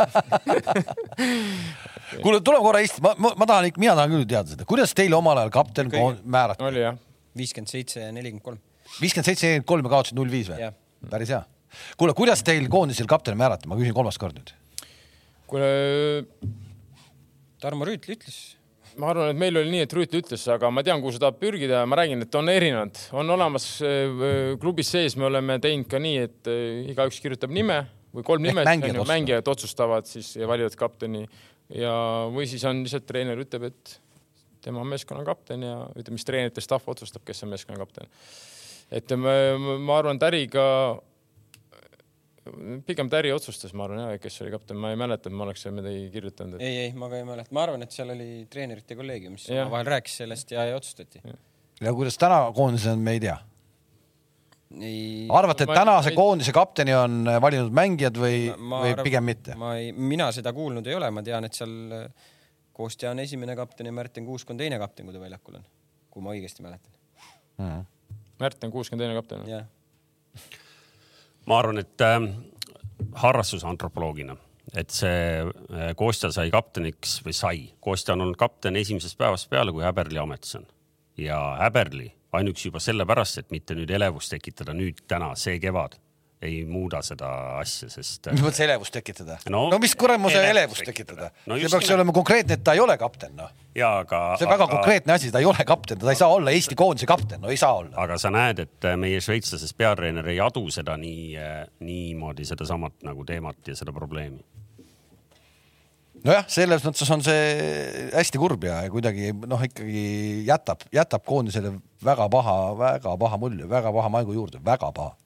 kuule, tuleme korra Eesti, ma, ma, ma tahan ikka, mina tahan küll teada seda, kuidas teile omal ajal kapten määrati? oli jah. viiskümmend seitse ja nelikümmend kolm. viiskümmend seitse, nelikümmend kolm ja kaotasid null viis või päris hea. kuule, kuidas teil koondisel kapten määrati, ma küsin kolmas kord nüüd. kuule, Tarmo Rüütli ütles, ma arvan, et meil oli nii, et Rüütli ütles, aga ma tean, kuhu see tahab pürgida ja ma räägin, et on erinevad, on olemas äh, klubis sees, me oleme teinud ka nii, et äh, igaüks kirjutab nime või kolm nime, mängijad otsustavad. mängijad otsustavad siis ja valivad kapteni ja, või siis on lihtsalt treener ütleb, et tema on meeskonna kapten ja ütleme siis treenerite staff otsustab, kes on meeskonna kapten. et ma, ma arvan, Täriga, pigem Täri otsustas, ma arvan jah, kes oli kapten, ma ei mäleta, et ma oleks seal midagi kirjutanud et.... ei, ei, ma ka ei mäleta, ma arvan, et seal oli treenerite kolleegium, mis Jah. omavahel rääkis sellest ja, ja otsustati. ja kuidas täna koondises on, me ei tea. ei, arvate, et tänase ei- koondise kapteni on valinud mängijad või, või arvan- pigem mitte? ma ei, mina seda kuulnud ei ole, ma tean, et seal äh, Kostja on esimene kapten ja Märten Kuusk on teine kapten, kui ta väljakul on, kui ma õigesti mäletan. Märt on kuuskümmend teine kapten. jah, ma arvan, et äh, harrastusantropoloogina, et see äh, Kostja sai kapteniks või sai, Kostja on olnud kapten esimesest päevast peale, kui Häberli ametis on. Ja Häberli ainuüksi juba sellepärast, et mitte nüüd elevust tekitada nüüd täna see kevad ei muuda seda asja, sest äh, mis mõttes elevust tekitada? No, no mis kuramuse elevust elevust tekitada. tekitada? No see peaks olema konkreetne, et ta ei ole kapten, noh. ja aga. see on väga konkreetne asi, ta ei ole kapten, ta ei saa olla Eesti koondise kapten, no ei saa olla. aga sa näed, et äh, meie šveitslasest peatreener ei adu seda nii, niimoodi sedasamat nagu teemat ja seda probleemi. nojah, selles mõttes on see hästi kurb ja kuidagi noh, ikkagi jätab, jätab koondisele väga paha, väga paha mulje, väga paha mängu juurde, väga paha.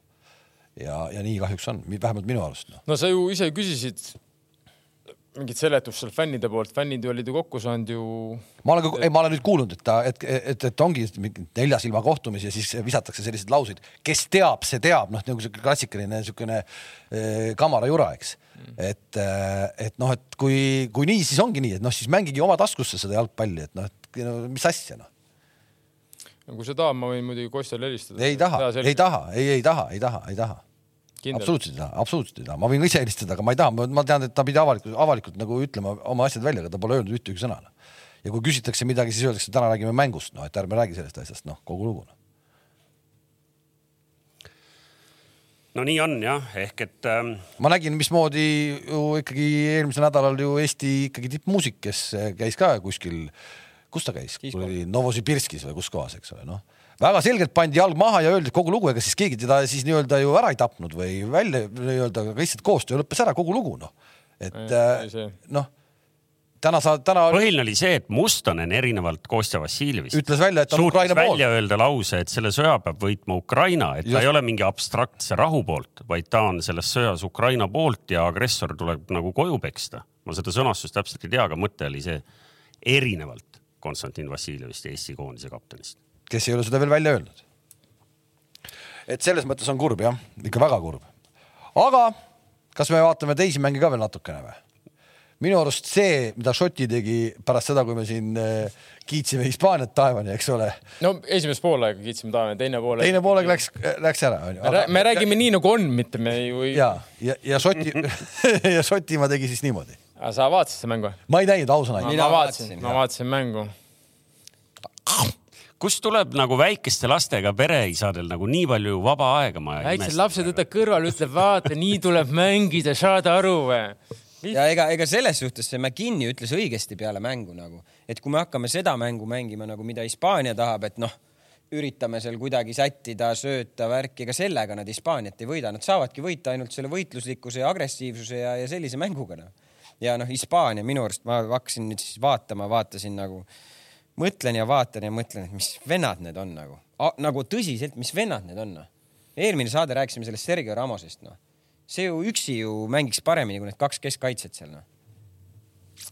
ja, ja nii kahjuks on, vähemalt minu arust no.. no sa ju ise küsisid mingit seletust seal fännide poolt, fännid olid ju kokku saanud ju. ma olen, ei, ma olen nüüd kuulnud, et ta, et, et, et ongi nelja silma kohtumisi ja siis visatakse selliseid lauseid, kes teab, see teab, noh nagu siuke klassikaline niisugune eh, kamarajura, eks. et, et noh, et kui, kui nii, siis ongi nii, et noh, siis mängige oma taskusse seda jalgpalli, et noh, et no, mis asja noh. Kui sa tahad, ma võin muidugi Kostjale helistada. ei taha, ei taha, ei, ei taha, ei taha, ei taha. absoluutselt ei taha, absoluutselt ei taha, ma võin ka ise helistada, aga ma ei taha, ma tean, et ta pidi avalikult, avalikult nagu ütlema oma asjad välja, aga ta pole öelnud ühtegi sõna. ja kui küsitakse midagi, siis öeldakse, täna räägime mängust, noh, et ärme räägi sellest asjast, noh, kogu lugu no.. no nii on jah, ehk et ähm, ma nägin, mismoodi ju ikkagi eelmisel nädalal ju Eesti ikkagi tippmuusik, kes käis ka kuskil, kus ta käis, Kiskol. Novosibirskis või kus kohas, eks ole, noh. väga selgelt pandi jalg maha ja öeldi kogu lugu, ega siis keegi teda siis nii-öelda ju ära ei tapnud või välja nii-öelda, aga lihtsalt koostöö lõppes ära, kogu lugu, noh. et äh, see- noh, täna sa, täna põhiline oli see, et Mustonen erinevalt Kostja Vassiljevist ütles välja, et ta on Ukraina pool välja. öelda lause, et selle sõja peab võitma Ukraina, et ta Just. ei ole mingi abstraktse rahu poolt, vaid ta on selles sõjas Ukraina poolt ja agressor tuleb nagu koju peksta. ma seda sõnastust täpselt ei tea, aga mõte oli see erinevalt Konstantin Vassiljevist ja Eesti koondise kaptenist. kes ei ole seda veel välja öelnud. et selles mõttes on kurb jah, ikka väga kurb. aga kas me vaatame teisi mänge ka veel natukene või? minu arust see, mida Šoti tegi pärast seda, kui me siin äh, kiitsime Hispaaniat taevani, eks ole, no esimest poolega kiitsime taevani, teine pool. teine poolega läks, läks ära, onju. me räägime nii nagu on, mitte me ju ei. ja, ja, ja Šoti ja Šotimaa tegi siis niimoodi. Sa vaatasid seda mängu? ma ei näinud ausõna. Mina ma vaatasin, ma vaatasin mängu. kust tuleb nagu väikeste lastega pereisadel nagu nii palju vaba aega? väiksed lapsed võtad kõrvale, ütleb, vaata, nii tuleb mängida, saad aru või? ja ega, ega selles suhtes see McKinney ütles õigesti peale mängu nagu, et kui me hakkame seda mängu mängima nagu, mida Hispaania tahab, et noh, üritame seal kuidagi sättida, sööta, värki, ega sellega nad Hispaaniat ei võida, nad saavadki võita ainult selle võitluslikkuse ja agressiivsuse ja, ja sellise mänguga noh. Ja noh, Hispaania minu arust ma hakkasin nüüd siis vaatama, vaatasin nagu, mõtlen ja vaatan ja mõtlen, et mis vennad need on nagu, nagu tõsiselt, mis vennad need on noh. eelmine saade rääkisime sellest Sergei Ramosest noh see ju üksi ju mängiks paremini kui need kaks keskkaitset seal noh.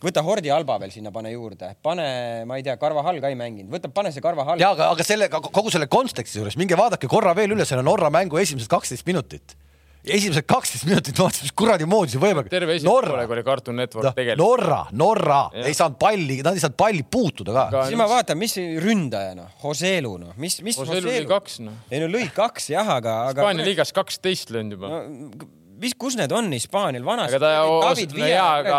võta Hordi Alba veel sinna pane juurde, pane, ma ei tea, Carvahal ka ei mänginud, võta, pane see Carvahal. ja aga, aga selle, kogu selle konteksti juures minge vaadake korra veel üle selle Norra mängu esimesed kaksteist minutit. Esimesed kaksteist minutit vaatasin, mis kuradi moodi see võimalik. terve esimene Norra poolek, oli Cartoon Network noh, tegelikult. Norra, Norra Jah. ei saanud palli, nad ei saanud palli puutuda ka. Aga- siis ma vaatan, mis see ründaja noh, Joselu noh, mis, mis Joselu lõi kaks, noh. ei no lõi kaks jah, aga, aga Hispaania liigas kaksteist löönud juba. no, mis, kus need on Hispaanial vanasti? aga ta, no jaa, aga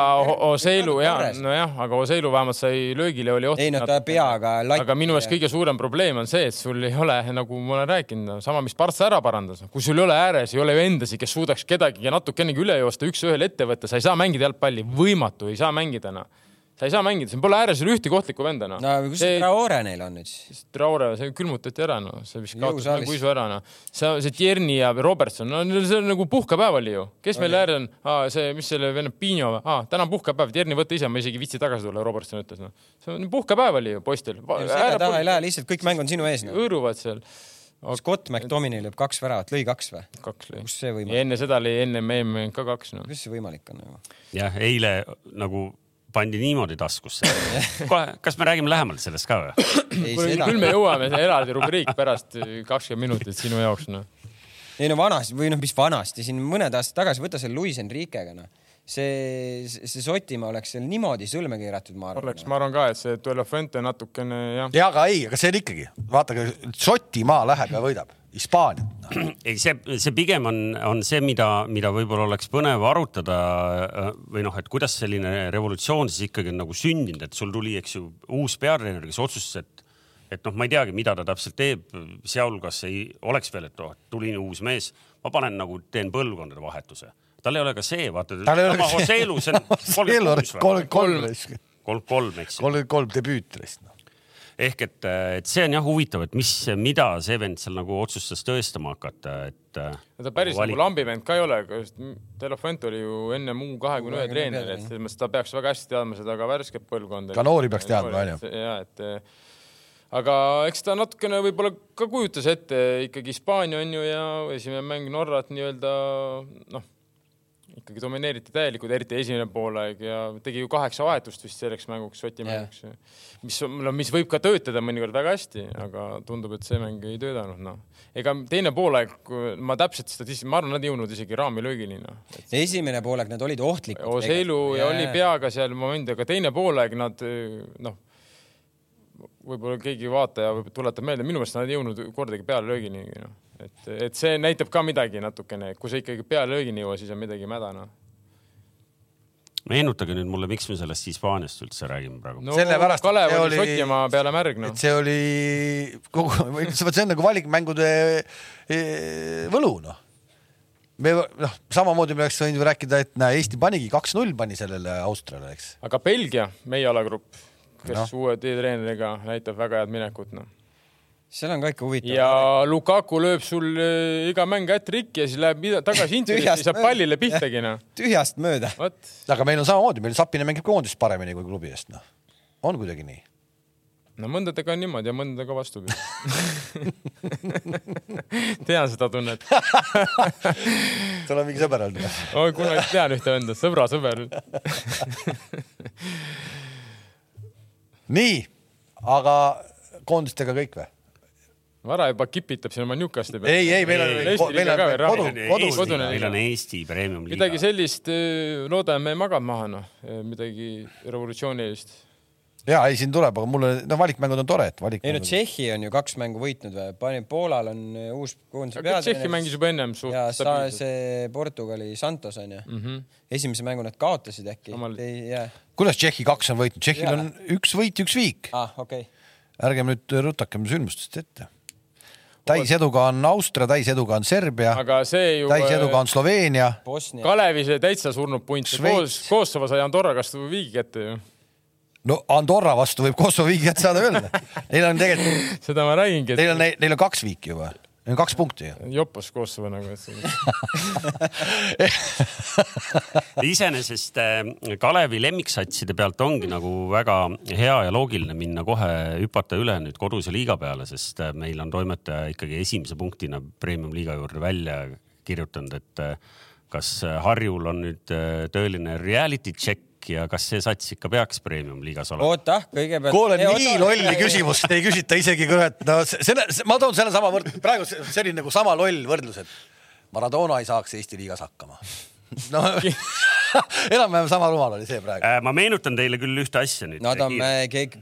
Oseilu jaa, nojah, aga Oseilu vähemalt sai löögile, oli oht. Ei, no ta peaga latti- aga minu meelest kõige suurem probleem on see, et sul ei ole, nagu ma olen rääkinud, sama, mis Partsa ära parandas, kui sul ei ole ääres, ei ole ju endasid, kes suudaks kedagi natukenegi üle joosta, üks-ühele ette võtta, sa ei saa mängida jalgpalli, võimatu, ei saa mängida noh. Sa ei saa mängida, siin pole ääres üle ühtegi ohtlikku venda noh. no kus see Traore neil on nüüd siis? Traore, see külmutati ära, noh, see vist kaotas nagu isu ära, noh. see, see Tierni ja Robertson, no see on nagu puhkepäev oli ju. kes meil ääres on ah,? see, mis selle vend, Pino või ah,? täna on puhkepäev, Tierni võta ise, ma isegi ei viitsi tagasi tulla, Robertson ütles, noh. see on puhkepäev oli ju poistel. selja taha ei lähe, lihtsalt kõik mäng on sinu ees noh. hõõruvad seal. Scott McTominay lööb kaks väravat, lõi kaks või? kaks lõi. kus see võimalik, enne seda oli enne MM ka kaks, noh. kuidas see võimalik on nagu? jah, eile nagu pandi niimoodi taskusse. kohe, kas me räägime lähemalt sellest ka või? küll, me jõuame, see eraldi rubriik pärast kakskümmend minutit sinu jaoks, noh. ei no vanasti või noh, mis vanasti siin mõned aastad tagasi, võta selle Luis Enriquega noh, see, see Sotimaa oleks seal niimoodi sõlme keeratud, ma arvan oleks, ma arvan ka, et see Tuelefuente natukene jah. ja aga ei, aga see on ikkagi, vaadake, Šotimaa läheb ja võidab Hispaaniat no.. ei, see, see pigem on, on see, mida, mida võib-olla oleks põnev arutada äh, või noh, et kuidas selline revolutsioon siis ikkagi on nagu sündinud, et sul tuli, eks ju, uus peatreener, kes otsustas, et et noh, ma ei teagi, mida ta täpselt teeb, sealhulgas ei oleks veel, et oh, tuli uus mees, ma panen nagu, teen põlvkondade vahetuse. tal ei ole ka see, vaata. tal ei ole ka see. Kolmkümmend kolm, kolm, kolm, kolm, eks ju. kolmkümmend kolm debüüt vist noh. Ehk et, et see on jah huvitav, et mis, mida see vend seal nagu otsustas tõestama hakata, et. ta päris nagu lambivend ka ei ole, Telefuente oli ju enne muu kahekümne ühe treener, et selles mõttes ta peaks väga hästi teadma seda ka värsket põlvkonda. Ka noori peaks teadma, onju. ja et aga eks ta natukene võib-olla ka kujutas ette ikkagi Hispaania on ju ja esimene mäng Norrat nii-öelda noh, ikkagi domineeriti täielikult, eriti esimene poolaeg ja tegi ju kaheksa vahetust vist selleks mänguks, Šoti mänguks. mis, no mis võib ka töötada mõnikord väga hästi, aga tundub, et see mäng ei töötanud, noh. ega teine poolaeg, ma täpselt statistika, ma arvan, nad ei jõudnud isegi raamilöögini, noh. esimene poolek nad olid ohtlikud. Oseilu ja oli. peaga seal moment, aga teine poolaeg nad noh, võib-olla keegi vaataja võib- tuletab meelde, minu meelest nad ei jõudnud kordagi pealelöögini, noh. et, et see näitab ka midagi natukene, kui sa ikkagi pealelöögini ei jõua, siis on midagi mäda, noh. meenutage nüüd mulle, miks me sellest Hispaaniast üldse räägime praegu no Sellepärast, et see oli Šotimaa peale märg, noh et. see oli kogu, see on nagu valikmängude eh, võlu noh. me noh, samamoodi me oleks võinud ju rääkida, et näe, Eesti panigi kaks-null pani sellele Austriale, eks. aga Belgia, meie alagrupp, kes no. uue treeneriga näitab väga head minekut, noh. Seal on ka ikka huvitav. ja Lukaku lööb sul äh, iga mäng ätrikki ja siis läheb tagasi internetti ja saab pallile pihtagi, noh. tühjast mööda. aga meil on samamoodi, meil Sapine mängib koondist paremini kui klubi eest, noh. on kuidagi nii. no mõndadega on niimoodi ja mõndadega vastupidi. tean seda tunnet. sul on mingi sõber olnud või? oi, kunagi tean ühte venda, sõbra sõber. nii, aga koondistega kõik või? Vara juba kipitab siin oma Newcastli peale. ei, ei, meil on, Eesti meil on veel kodu kodu. kodune meil on Eesti premium liiga. midagi sellist, loodame magab maha, noh, midagi revolutsioonilist. ja ei, siin tuleb, aga mulle, no valikmängud on tore, et ei no. Tšehhi on ju kaks mängu võitnud või, pani Poolal on äh, uus koondise aga Tšehhi mängis juba ennem suht ja sa, see Portugali Santos on ju mm. Mhm. -hmm. esimese mängu nad kaotasid äkki kuidas Tšehhi kaks on võitnud? Tšehhil on üks võit, üks viik. ah, okei okay.. ärgem nüüd rutakem sündmustest ette. Täiseduga on Austria, täiseduga on Serbia, aga see ju. täiseduga on Sloveenia. Bosnia. Kalevi see täitsa surnud punt, koos, Kosovo sai Andorra käest viigi kätte ju. no Andorra vastu võib Kosovo viigi kätte saada öelda. Neil on tegelikult, seda ma räägingi, neil et on, neil on kaks viiki juba, neil kaks punkti ju. jopas Kosovo nagu, iseenesest äh, Kalevi lemmiksatside pealt ongi nagu väga hea ja loogiline minna kohe hüpata üle nüüd koduse liiga peale, sest äh, meil on toimetaja ikkagi esimese punktina premium liiga juurde välja kirjutanud, et äh, kas Harjul on nüüd tõeline reality check ja kas see sats ikka peaks premium liigas olema? oota, kõigepealt. kuule, nii lolli küsimust ei küsita isegi kurat, no selle, ma toon sellesama võrd-, praegu see oli nagu sama loll võrdlus, et Maradona ei saaks Eesti liigas hakkama. no enam-vähem sama rumal oli see praegu. Äh, ma meenutan teile küll ühte asja nüüd. Nad on,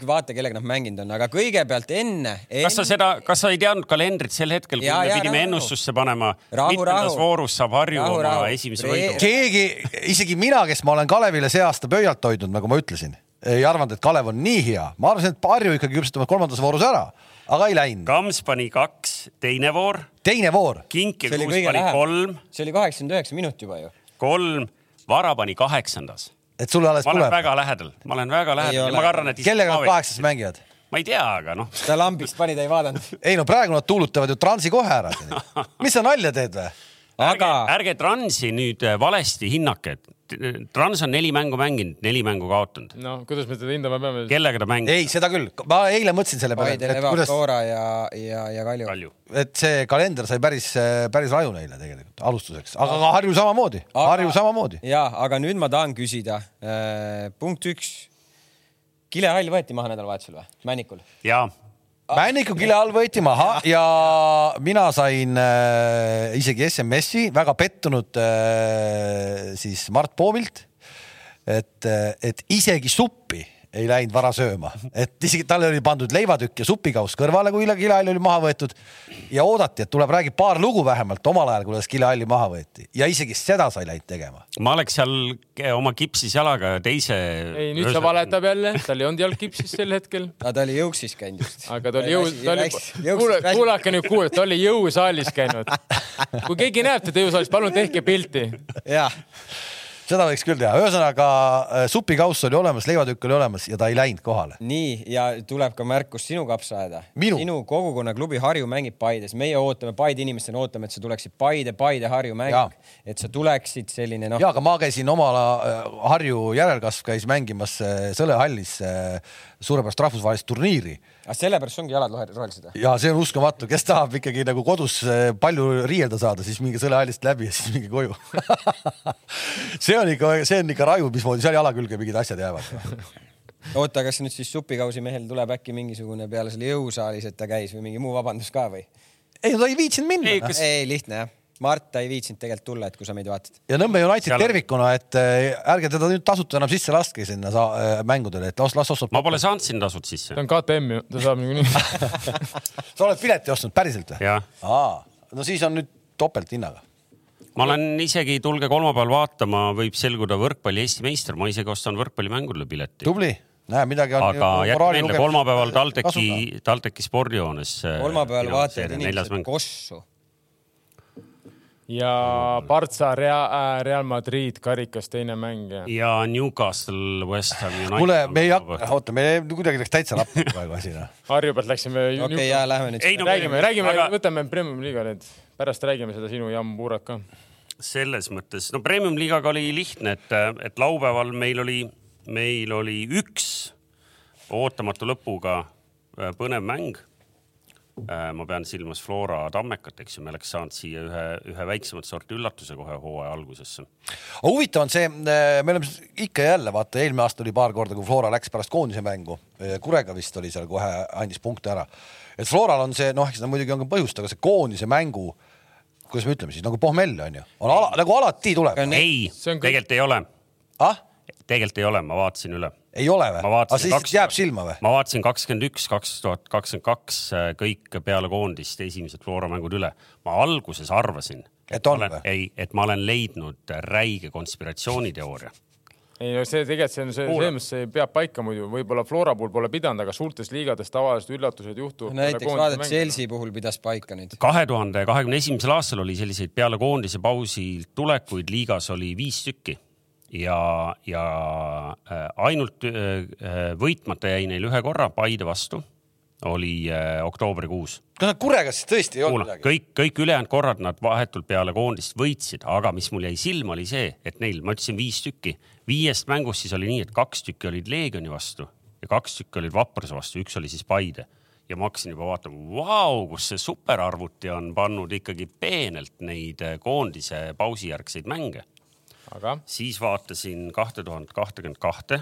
vaata, kellega nad mänginud on, aga kõigepealt enne, enne.... kas sa seda, kas sa ei teadnud kalendrit sel hetkel, kui Ja, me ja, pidime rahu, ennustusse panema, mitmendas voorus saab Harju Rahu, oma rahu. esimese võidu? keegi, isegi mina, kes ma olen Kalevile see aasta pöialt hoidnud, nagu ma ütlesin, ei arvanud, et Kalev on nii hea. ma arvasin, et Harju ikkagi küpsetavad kolmandas voorus ära, aga ei läinud. Kams pani kaks, teine voor, teine voor, Kink ja see oli Kuus pani lähem kolm, see oli kaheksakümmend üheksa minut juba ju. kolm, Vara pani kaheksandas. et sulle alles ma olen tuleb. väga lähedal, ma olen väga lähedal ja ma kardan, et kellega ma nad kaheksas mängivad? ma ei tea, aga noh, ta lambist pani, ta ei vaadanud. ei no praegu nad tuulutavad ju transi kohe ära. mis sa nalja teed või? ärge aga, ärge Transi nüüd äh, valesti hinnake, et Trans on neli mängu mänginud, neli mängu kaotanud. no kuidas me teda hindama peame? kellega ta mängib? ei, seda küll, ma eile mõtlesin selle peale, Paide, et Levadia, kuidas, Flora ja, ja, ja Kalju. Kalju. et see kalender sai päris, päris raju neile tegelikult alustuseks, aga ka Harju samamoodi, Harju samamoodi. ja, aga nüüd ma tahan küsida. punkt üks. kilehall võeti maha nädalavahetusel või? Männikul. ja Männiku kile all võeti maha ja mina sain äh, isegi SMS-i väga pettunud äh, siis Mart Poomilt, et, et isegi suppi ei läinud vara sööma, et isegi talle oli pandud leivatükk ja supikauss kõrvale, kui kilehall oli maha võetud ja oodati, et tuleb, räägib paar lugu vähemalt omal ajal, kuidas kilehalli maha võeti ja isegi seda sa ei läinud tegema. ma oleks seal oma kipsis jalaga teise. ei, nüüd ta valetab jälle, tal ei olnud jalg kipsis sel hetkel. aga ta oli jõuksis käinud just. aga ta oli jõu, ta oli, kuule, kuulake nüüd kuulake, ta oli jõusaalis käinud. kui keegi näeb teda jõusaalis, palun tehke pilti. jah, seda võiks küll teha, ühesõnaga äh, supikauss oli olemas, leivatükk oli olemas ja ta ei läinud kohale. nii ja tuleb ka märkus sinu kapsaaeda. Minu? sinu kogukonnaklubi Harju mängib Paides, meie ootame Paide inimestena ootame, et sa tuleksid Paide, Paide Harju mäng et sa tuleksid selline noh, ja, aga ma käisin omal äh, Harju järelkasv käis mängimas Sõle hallis äh, suurepärast rahvusvahelist turniiri aga sellepärast ongi jalad rohelised või? ja see on uskumatu, kes tahab ikkagi nagu kodus äh, palju riielda saada, siis minge Sõle hallist läbi ja siis minge koju. see on ikka, see on ikka raju, mismoodi seal jala külge mingid asjad jäävad. oota, kas nüüd siis supikausi mehel tuleb äkki mingisugune peale selle jõusaalis, et ta käis või mingi muu vabandus ka või? ei ta ei viitsinud minna Ei, ei,. kas- ei, lihtne jah. Mart, ta ei viitsinud tegelikult tulla, et kui sa meid vaatad. ja Nõmme United Seal- tervikuna, et äh, ärge teda nüüd tasuta enam sisse laske sinna sa, äh, mängudele, et las, las ostab. ma pole saanud siin tasud sisse ta. on KTM ju, ta saab niikuinii. sa oled pileti ostnud päriselt või? aa, no siis on nüüd topelthinnaga. ma olen isegi, tulge kolmapäeval vaatama, võib selguda võrkpalli Eesti meister, ma isegi ostan võrkpallimängudele pileti. tubli, näe midagi on. aga jätke meelde, kolmapäeval TalTechi, TalTechi spordihoones. kolmapäeval vaatavad inimesed kossu. Ja Partsa Real, Real Madrid karikas teine mäng ja. ja Newcastle, West Ham United. kuule, me ei hakka, oota, me kuidagi läks täitsa lappi praegu asi noh. Harju pealt läksime. okei ja lähme nüüd Ei, no räägime, räägime Aga- aga..., võtame Premium liiga nüüd, pärast räägime seda sinu jambuurat ka. selles mõttes, no premium liigaga oli lihtne, et, et laupäeval meil oli, meil oli üks ootamatu lõpuga äh, põnev mäng. Ma pean silmas Flora Tammekat, eks ju, me oleks saanud siia ühe, ühe väiksemat sorti üllatuse kohe hooaja algusesse. aga huvitav on see, me oleme ikka ja jälle, vaata eelmine aasta oli paar korda, kui Flora läks pärast koondise mängu, Kurega vist oli seal kohe, andis punkte ära. et Floral on see, noh, eks ta muidugi on ka põhjust, aga see koondise mängu, kuidas me ütleme siis nagu pohmell on ju, on ala, nagu alati tuleb. Ei, tegelikult ei ole, ah, tegelikult ei ole, ma vaatasin üle. Ei ole või? ma aga siis kaks... jääb silma või? ma vaatasin kakskümmend üks, kaks tuhat kakskümmend kaks kõik peale koondist esimesed Flora mängud üle. ma alguses arvasin, Et on ma olen või?, ei, et ma olen leidnud räige konspiratsiooniteooria. ei no see tegelikult see on see, selles mõttes see peab paika muidu, võib-olla Flora puhul pole pidanud, aga suurtes liigades tavaliselt üllatused juhtuvad. näiteks vaadata, Chelsea puhul pidas paika nüüd. kahe tuhande kahekümne esimesel aastal oli selliseid peale koondise pausilt tulekuid liigas oli viis tükki ja, ja äh, ainult äh, äh, võitmata jäi neil ühe korra Paide vastu, oli oktoobrikuus kas nad Kurega siis tõesti ei olnud midagi? kõik, kõik ülejäänud korrad nad vahetult peale koondist võitsid, aga mis mul jäi silma, oli see, et neil, ma ütlesin viis tükki, viiest mängust siis oli nii, et kaks tükki olid Leegioni vastu ja kaks tükki olid Vapruse vastu, üks oli siis Paide ja ma hakkasin juba vaatama, vau, kus see superarvuti on pannud ikkagi peenelt neid koondise pausijärgseid mänge. Aga siis vaatasin kahte tuhat kahtekümmet kahte,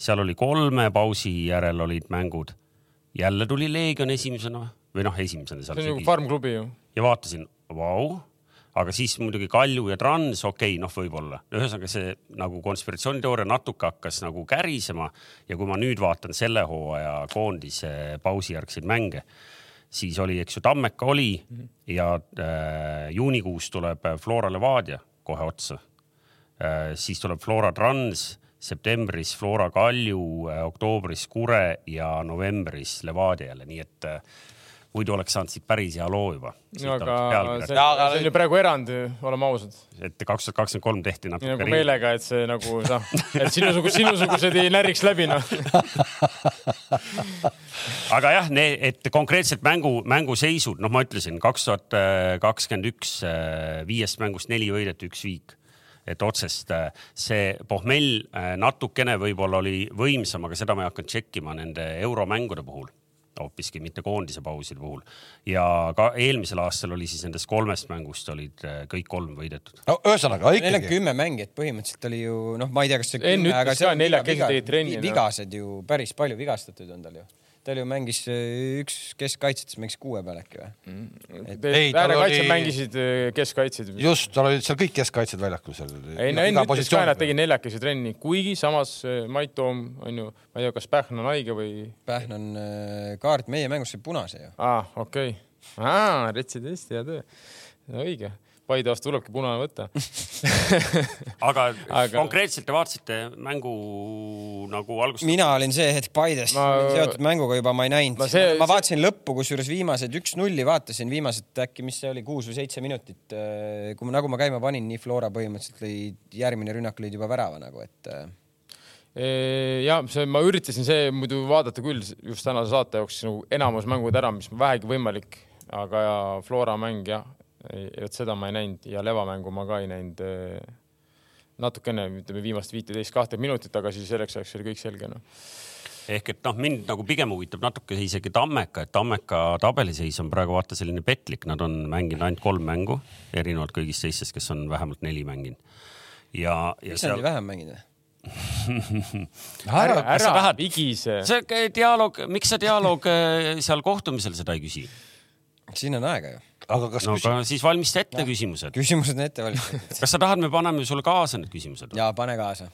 seal oli kolme pausi järel olid mängud. jälle tuli Leegion esimesena või noh, esimesena see on nagu sügis farm-klubi ju. ja vaatasin, vau, aga siis muidugi Kalju ja Trans, okei okay,, noh, võib-olla. ühesõnaga see nagu konspiratsiooniteooria natuke hakkas nagu kärisema ja kui ma nüüd vaatan selle hooaja koondise pausijärgseid mänge, siis oli, eks ju, Tammeka oli ja äh, juunikuus tuleb Flora Levadia kohe otsa. Siis tuleb Flora Trans, septembris Flora Kalju äh,, oktoobris Kure ja novembris Levadia jälle, nii et äh, muidu oleks saanud siit päris hea loo juba. aga see, see on ju praegu erand, oleme ausad. et kaks tuhat kakskümmend kolm tehti natuke. nagu meelega, et see nagu noh, et sinusugused, sinusugused ei närriks läbi noh aga jah, et konkreetselt mängu, mänguseisud, noh, ma ütlesin kaks tuhat kakskümmend üks viiest mängust neli võidet, üks viik et otsest see pohmell natukene võib-olla oli võimsam, aga seda ma ei hakanud tšekkima nende euromängude puhul hoopiski, mitte koondise pauside puhul. ja ka eelmisel aastal oli siis nendest kolmest mängust olid äh, kõik kolm võidetud. no ühesõnaga ikkagi. Neil on kümme mängijat, põhimõtteliselt oli ju noh, ma ei tea, kas see. Enn ütles ka neljakesi tegid trenni. vigased ju päris palju vigastatud on tal ju tal ju mängis äh, üks keskkaitset, siis mängis kuue peal äkki või mm.? äärekaitsjad oli... mängisid äh, keskkaitsed. just, tal olid seal kõik keskkaitsjad väljakul seal. ei no Enn ütles ka, nad tegid neljakesi trenni, kuigi samas äh, Mait Toom on ju, ma ei tea, kas Pähn on haige või? Pähn on kaart, meie mängus sai punase ju. aa, okei okay.. aa, retsidest, hea töö. õige Paide vastu tulebki punane võtta aga, aga konkreetselt te vaatasite mängu nagu algust? mina olin see hetk Paidest ma... seotud mänguga juba, ma ei näinud. See... ma vaatasin lõppu, kusjuures viimased üks-nulli vaatasin, viimased äkki, mis see oli, kuus või seitse minutit. Äh, kui ma, nagu ma käima panin, nii Flora põhimõtteliselt lõi, järgmine rünnak lõid juba värava nagu, et äh. ja see, ma üritasin see muidu vaadata küll just tänase saate jooksul nagu enamus mängud ära, mis vähegi võimalik, aga ja Flora mäng jah vot seda ma ei näinud ja levamängu ma ka ei näinud eh, natukene, ütleme viimast viiteist, kahte minutit, aga siis selleks ajaks oli kõik selge noh ehk et noh, mind nagu pigem huvitab natuke isegi Tammeka, et Tammeka tabeliseis on praegu vaata selline petlik, nad on mänginud ainult kolm mängu, erinevalt kõigist teistest, kes on vähemalt neli mänginud. ja, ja miks seal... nad vähem mänginud või? ära, ära tahad... vigise. see dialoog, miks sa dialoog eh, seal kohtumisel seda ei küsi? Siin on aega ju aga kas no küsi... aga siis valmista ette ja. küsimused. küsimused on ette valmistatud kas sa tahad, me paneme sulle kaasa need küsimused? ja pane kaasa.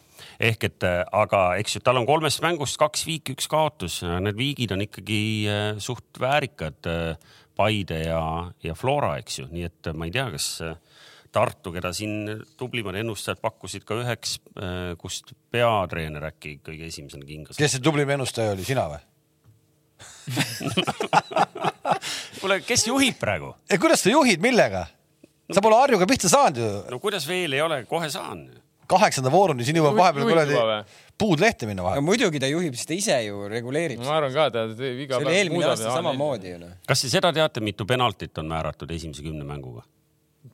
ehk et äh, aga eks ju, tal on kolmest mängust kaks viiki, üks kaotus, need viigid on ikkagi äh, suht väärikad. Äh, Paide ja, ja Flora, eks ju, nii et ma ei tea, kas Tartu, keda siin tublimad ennustajad pakkusid ka üheks, kust peatreener äkki kõige esimesena kingas. kes see tublim ennustaja oli, sina või? kuule, kes juhib praegu? kuidas sa juhid, millega? sa pole Harjuga pihta saanud ju. no kuidas veel ei ole, kohe saan. kaheksanda vooruni, siin jõuab vahepeal kuradi puud lehte minna vahel no,. muidugi ta juhib, sest ta ise ju reguleerib. ma arvan ka, ta iga päev. see oli eelmine aasta samamoodi ju noh. kas te seda teate, mitu penaltit on määratud esimese kümne mänguga?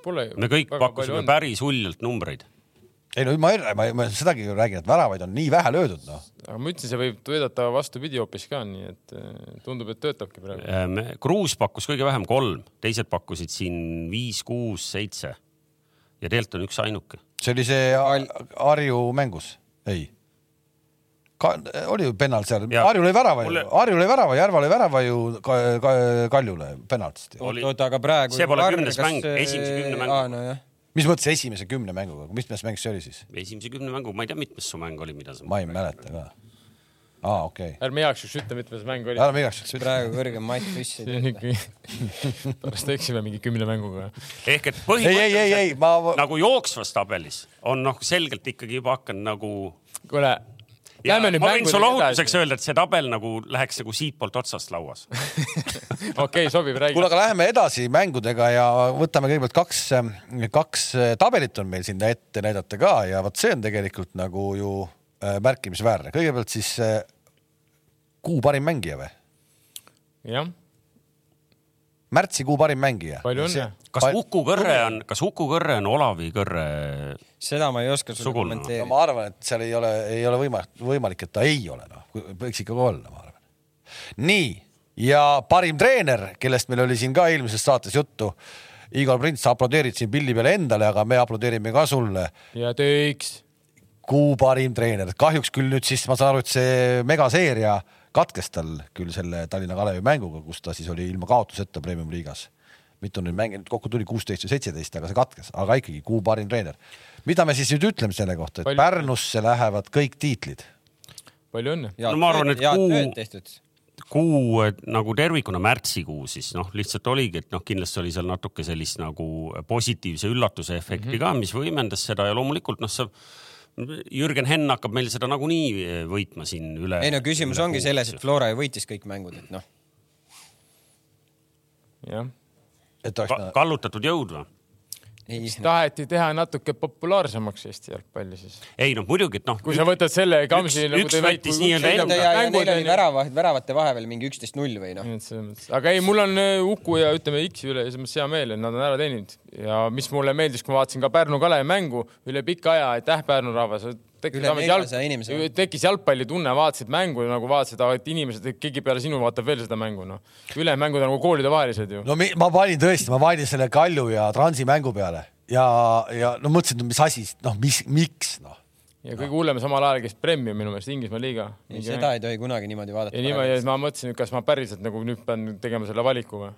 Pole me kõik pakkusime päris uljalt numbreid ei no ma, ma, ma sedagi räägin, et väravaid on nii vähe löödud, noh. aga ma ütlesin, see võib töötada vastupidi hoopis ka, nii et eh, tundub, et töötabki praegu. Ehm, Kruus pakkus kõige vähem kolm, teised pakkusid siin viis, kuus, seitse ja tegelikult on üks ainuke. see oli see Harju mängus, ei? Ka, oli ju penalt seal, Harju lõi värava Mulle... ju, Harju lõi värava, Järva lõi värava ju ka, ka, Kaljule penaltist. oot, aga praegu. see pole kümnes mäng, esimese kümne mängu. No, mis mõttes esimese kümne mänguga, mitmes mäng see oli siis? esimese kümne mängu, ma ei tea, mitmes su mäng oli, mida sa. ma ei mäleta ka. aa, okei okay.. ärme igaks juhuks ütle, mitmes mäng oli. ärme igaks juhuks ütle. praegu kõrgem Mait Püss ei tea. pärast eksime mingi kümne mänguga. ehk et põhimõtteliselt ma... nagu jooksvas tabelis on noh, selgelt ikkagi juba hakanud nagu. kuule Lähme nüüd ma võin sulle ohutuseks öelda, et see tabel nagu läheks nagu siitpoolt otsast lauas okei, sobib, räägi. kuule, aga läheme edasi mängudega ja võtame kõigepealt kaks, kaks tabelit on meil sinna ette näidata ka ja vot see on tegelikult nagu ju äh, märkimisväärne. kõigepealt siis äh, kuu parim mängija või? jah märtsikuu parim mängija. palju õnne. kas Uku Kõrre on, kas Uku Kõrre on Olavi Kõrre? seda ma ei oska sulle kommenteerida no,. ma arvan, et seal ei ole, ei ole võimalik, võimalik, et ta ei ole, noh, võiks ikkagi olla, ma arvan. nii, ja parim treener, kellest meil oli siin ka eelmises saates juttu. Igor Prints, sa aplodeerid siin pildi peale endale, aga me aplodeerime ka sulle. ja teiks. kuu parim treener, kahjuks küll nüüd siis ma saan aru, et see megaseeria katkes tal küll selle Tallinna Kalevi mänguga, kus ta siis oli ilma kaotuseta Premium liigas. mitu nüüd mänge nüüd kokku tuli, kuusteist või seitseteist, aga see katkes, aga ikkagi kuu parim treener. mida me siis nüüd ütleme selle kohta, et Palju- Pärnusse lähevad kõik tiitlid? palju õnne. No ma arvan, et kuu- kuu et nagu tervikuna märtsikuu siis noh, lihtsalt oligi, et noh, kindlasti oli seal natuke sellist nagu positiivse üllatuse efekti mm -hmm. ka, mis võimendas seda ja loomulikult noh, sa Jürgen Henn hakkab meil seda nagunii võitma siin üle. ei no küsimus ongi kuu, selles, et. Flora ju võitis kõik mängud, et noh, jah, kallutatud jõud või? Ei taheti teha natuke populaarsemaks Eesti jalgpalli siis. ei noh, muidugi, et noh. kui sa võtad selle kamsi üks- üks võttis nii-öelda enda- ja, ja neil oli värava, väravate vahepeal mingi üksteist null või noh. et aga ei, mul on äh, Uku ja ütleme X-i üle selles mõttes hea meel, et nad on ära teeninud ja mis mulle meeldis, kui ma vaatasin ka Pärnu Kalevi mängu üle pika aja, aitäh Pärnu rahvas. Tekkis Üle vähemalt 400 inimese. tekkis jalgpallitunne, vaatasid mängu nagu vaatasid, et inimesed, keegi peale sinu vaatab veel seda mängu, noh. ülejäänud mängud on nagu koolidevahelised ju. no ma panin tõesti, ma panin selle Kalju ja Transi mängu peale ja, ja no mõtlesin, mis asi, noh, mis, miks noh. ja kõige hullem samal ajal käis Premium minu meelest Inglismaa liiga. seda ei tohi kunagi niimoodi vaadata. ja niimoodi, et ma mõtlesin, et kas ma päriselt nagu nüüd pean tegema selle valiku või.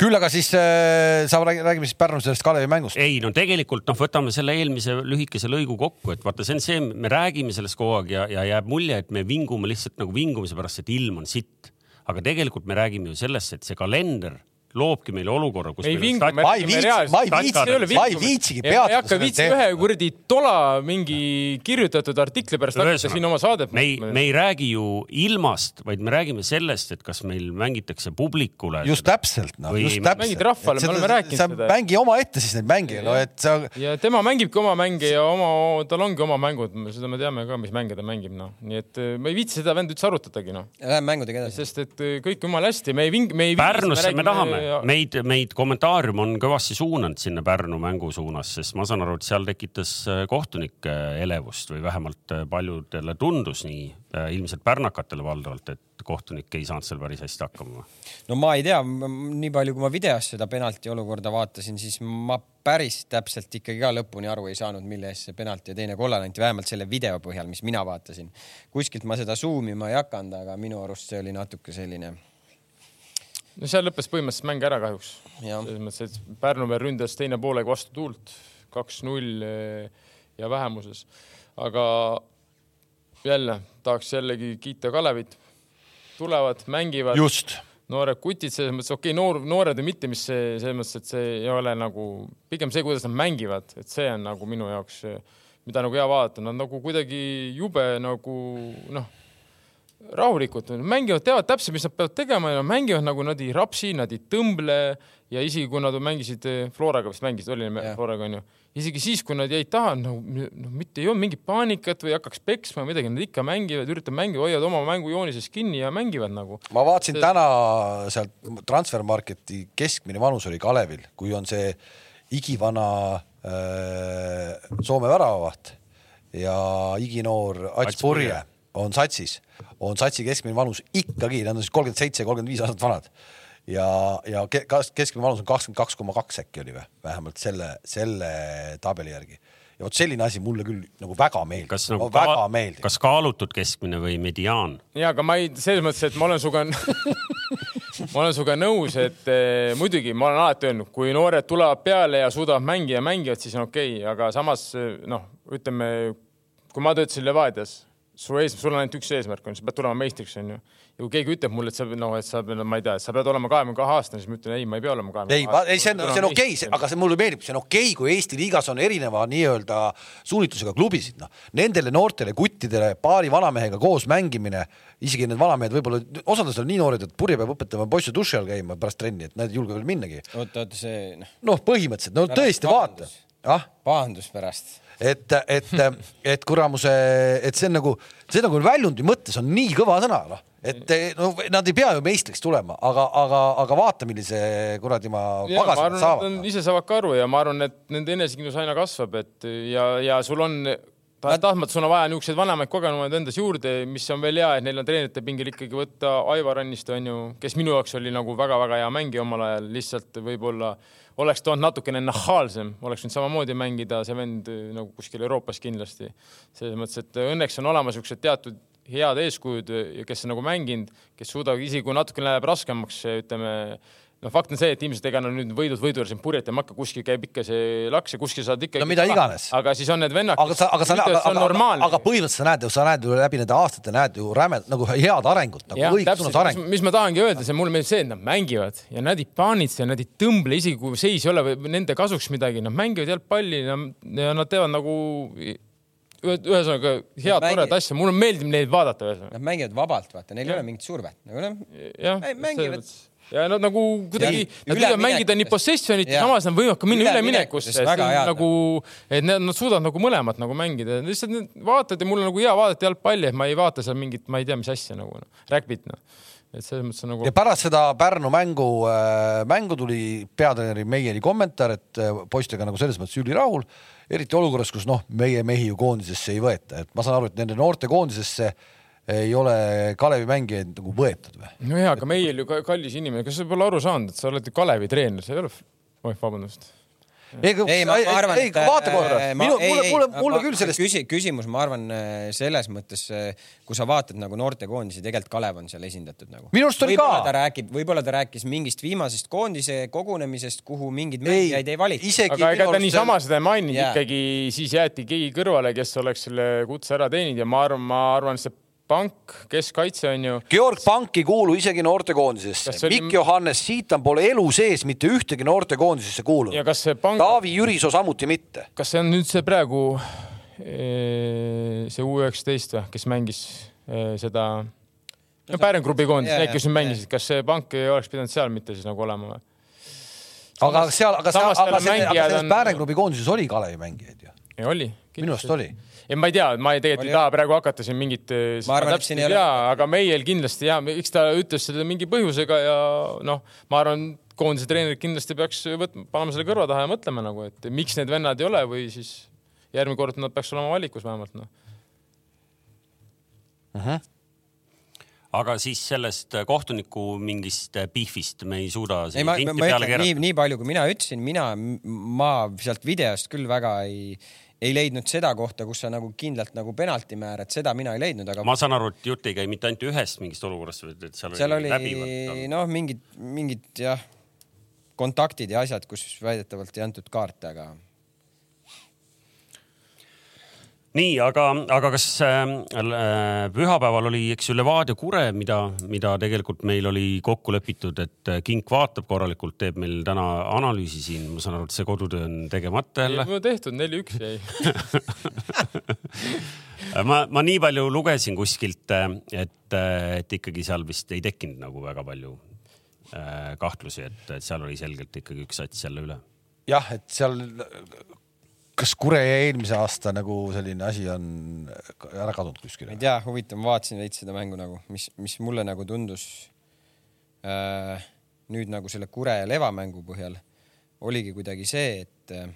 Küll aga siis äh, sa räägi- räägime siis Pärnu sellest Kalevi mängust. ei no tegelikult noh, võtame selle eelmise lühikese lõigu kokku, et vaata, see on see, me räägime sellest kogu aeg ja, ja jääb mulje, et me vingume lihtsalt nagu vingumise pärast, et ilm on sitt. aga tegelikult me räägime ju sellest, et see kalender loobki meile olukorra, kus ei vingu, me Ma ei räägime viitsi- reaalselt. ma ei viitsi- ma ei viitsigi peatuda ei hakka viitsi ühe kuradi tola mingi kirjutatud artikli pärast hakata siin oma saadet me ei, me ei räägi ju ilmast, vaid me räägime sellest, et kas meil mängitakse publikule. just täpselt noh, just täpselt. Mängid rahvale, me oleme rääkinud seda. mängi omaette siis neid mänge, no et sa ja tema mängibki oma mänge ja oma, tal ongi oma mängud, seda me teame ka, mis mänge ta mängib, noh, nii et äh, ma ei viitsi seda vend üldse arutadagi, noh, Läheme mängudega edasi. sest et äh, kõik jumala hästi, me ei ving-, me ei. Pärnusse me tahame, meid, meid kommentaarium on kõvasti suunanud sinna Pärnu mängu suunas, sest ma saan aru, et seal tekitas äh, kohtunike elevust või vähemalt äh, paljudele tundus nii, ilmselt pärnakatele valdavalt, et kohtunik ei saanud seal päris hästi hakkama. no ma ei tea, nii palju, kui ma videos seda penalti olukorda vaatasin, siis ma päris täpselt ikkagi ka lõpuni aru ei saanud, mille eest see penalti ja teine kollane anti, vähemalt selle video põhjal, mis mina vaatasin. kuskilt ma seda zoom ima ei hakanud, aga minu arust see oli natuke selline. No seal lõppes põhimõtteliselt mäng ära kahjuks. Selles mõttes, et Pärnu veel ründas teine poolega vastu tuult, kaks-null ja vähemuses. aga jälle tahaks jällegi kiita Kalevit. tulevad, mängivad, just, noored kutid selles mõttes, okei okay,, noor, noored või mitte, mis see selles mõttes, et see ei ole nagu pigem see, kuidas nad mängivad, et see on nagu minu jaoks, mida nagu hea vaadata, nad nagu kuidagi jube nagu noh rahulikud, mängivad, teavad täpselt, mis nad peavad tegema ja nad mängivad nagu nad ei rapsi, nad ei tõmble ja isegi kui nad mängisid eh, Floraga vist mängisid, oli Jah. Floraga onju, isegi siis, kui nad jäid taha, no, no mitte ei olnud mingit paanikat või hakkaks peksma või midagi, nad ikka mängivad, üritavad mängida, hoiavad oma mängujoonises kinni ja mängivad nagu. ma vaatasin täna sealt Transfermarketi keskmine vanus oli Kalevil, kui on see igivana äh, Soome väravavaht ja iginoor Ats Purje. On satsis, on satsi keskmine vanus ikkagi, nad on siis kolmkümmend seitse, kolmkümmend viis aastat vanad ja, ja kas- keskmine vanus on kakskümmend kaks koma kaks äkki oli või, vähemalt selle, selle tabeli järgi. ja vot selline asi mulle küll nagu väga meeldib, kas nagu väga meeldib. kas kaalutud keskmine või mediaan? ja aga ma ei, selles mõttes, et ma olen sinuga ma olen sinuga nõus, et eh, muidugi ma olen alati öelnud, kui noored tulevad peale ja suudavad mängida, mängivad, siis on okei okay., aga samas eh, noh, ütleme, kui ma töötasin Levadias, su ees, sul on ainult üks eesmärk on, sa pead tulema meistriks, onju. ja kui keegi ütleb mulle, et sa noh, et sa, ma ei tea, sa pead olema kahekümne kahe aastane, siis ma ütlen ei, ma ei pea olema kahekümne ei, ei, see on, see on okei okay,, aga see mulle meeldib, see on okei okay,, kui Eesti liigas on erineva nii-öelda suunitlusega klubisid, noh. Nendele noortele kuttidele paari vanamehega koos mängimine, isegi need vanamehed võib-olla, osad neist on nii noored, et purje peab õpetama poisse duši all käima pärast trenni, et nad ei julge veel minnagi. oota, oota see noh, noh, põhimõtteliselt, no tõesti vaata, ah, pahandus pärast. et, et, et kuramuse, et see on nagu, see nagu väljundi mõttes on nii kõva sõna, noh, et no nad ei pea ju meistriks tulema, aga, aga, aga vaata, millise kuradi ma pagasi nad saavad ise saavad ka aru ja ma arvan, et nende enesekindlus aina kasvab, et ja, ja sul on tahes-tahtmata, sul on vaja niisuguseid vanemaid kogenumaid endas juurde, mis on veel hea, et neil on treenerite pingil ikkagi võtta Aivar Anniste onju, kes minu jaoks oli nagu väga-väga hea mängija omal ajal, lihtsalt võib-olla oleks toonud natukene nahaalsem, oleks võinud samamoodi mängida see vend eh, nagu kuskil Euroopas kindlasti. selles mõttes, et õnneks on olemas niisugused teatud head eeskujud, kes on nagu mänginud, kes suudavad isegi kui natukene läheb raskemaks, ütleme noh, fakt on see, et ilmselt ega no nüüd võidud võidu juures purjetama hakka, kuskil käib ikka see laks ja kuskil saad ikka. No mida iganes. aga siis on need vennad, aga sa, aga sa see aga, on aga, aga põhimõtteliselt sa näed ju, sa näed ju läbi nende aastate näed ju rämed nagu head arengut nagu jah, õiges suunas täpselt, arengut. mis ma tahangi öelda, see mulle meeldib see, et nad mängivad ja nad ei paanitse ja nad ei tõmble, isegi kui seis ei ole nende kasuks midagi, nad mängivad jalgpalli ja ja nad teevad nagu ühe- ühesõnaga head mängi- toredat asja, mulle meeldib neid vaadata. Nad mängivad vabalt, vaata, neil ei ole mingit survet nagu noh, mängivad. Ja nad nagu kuidagi, nad võivad mängida nii possession'it ja samas nad võivad ka minna üleminekusse, nagu, et nad, nad suudavad nagu mõlemat nagu mängida, lihtsalt vaatad ja mul on nagu hea vaadata jalgpalli, et ma ei vaata seal mingit, ma ei tea, mis asja nagu noh, räkbit noh, et selles mõttes on nagu ja pärast seda Pärnu mängu äh,, mängu tuli peatreeneri Meieri kommentaar, et äh, poistega nagu selles mõttes ülirahul, eriti olukorras, kus noh, meie mehi ju koondisesse ei võeta, et ma saan aru, et nende noorte koondisesse ei ole Kalevi mängijaid nagu võetud või? nojah, aga meil ju ka- kallis inimene, kas sa pole aru saanud, et sa oled ju Kalevi treener, sa ei ole, oih, vabandust. ei, ei, ma, arvan, ei, vaata korra, minu, mulle, mulle, mulle küll sellest küsi, küsimus, ma arvan äh, selles mõttes, kui sa vaatad nagu noortekoondisi, tegelikult Kalev on seal esindatud nagu. Minu arust oli võib-olla ka. ta räägib, võib-olla ta rääkis mingist viimasest koondise kogunemisest, kuhu mingeid ei mängijaid ei valita. aga ega ta niisama seda ei maininud Jaa. ikkagi, siis jäeti keegi kõrvale, kes oleks selle kutse ära teeninud ja ma arvan, ma arvan, see pank, keskkaitse on ju Georg Pank ei kuulu isegi noortekoondisesse see, oli- Mikk Johannes Siitam pole elu sees mitte ühtegi noortekoondisesse kuulunud ja. kas see pank, Taavi Jürisoo samuti mitte. kas see on nüüd see praegu see U üheksateist või, kes mängis seda no Pärnu grupi koondis, need, kes nüüd mängisid, kas see pank ei oleks pidanud seal mitte siis nagu olema või? aga seal, aga aga aga mängijad selles on- Pärnu klubi koondises oli Kalevi mängijaid ju, ei oli. minu arust oli. ei, ma ei tea, ma ei, tegelikult ei taha praegu hakata siin mingit. Ma arvan, et siin ei ole- aga meil kindlasti ja eks ta ütles seda mingi põhjusega ja noh, ma arvan, koondise treenerid kindlasti peaks võtma, panema selle kõrva taha ja mõtlema nagu, et miks need vennad ei ole või siis järgmine kord nad peaks olema valikus vähemalt noh. aga siis sellest kohtuniku mingist pihvist me ei suuda ei, ma, ma ütlen nii, nii palju, kui mina ütlesin, mina, ma sealt videost küll väga ei, ei leidnud seda kohta, kus sa nagu kindlalt nagu penalti määrad, seda mina ei leidnud, aga ma saan aru, et jutt ei käi mitte ainult ühest mingist olukorrast, vaid et seal, seal oli läbivalt. noh, mingid, mingid jah, kontaktid ja asjad, kus väidetavalt ei antud kaarte, aga nii, aga, aga kas äh, pühapäeval oli, eks ju, Levadia Kure, mida, mida tegelikult meil oli kokku lepitud, et äh, Kink vaatab korralikult, teeb meil täna analüüsi siin, ma saan aru, et see kodutöö on tegemata jälle. mul tehtud neli-üks jäi. ma, ma nii palju lugesin kuskilt, et, et ikkagi seal vist ei tekkinud nagu väga palju äh, kahtlusi, et, et seal oli selgelt ikkagi üks sats jälle üle. jah, et seal, kas Kure eelmise aasta nagu selline asi on ära kadunud ma kuskile ei? tea, huvitav, ma vaatasin veits seda mängu nagu, mis, mis mulle nagu tundus äh, nüüd nagu selle Kure ja Leva mängu põhjal oligi kuidagi see, et äh,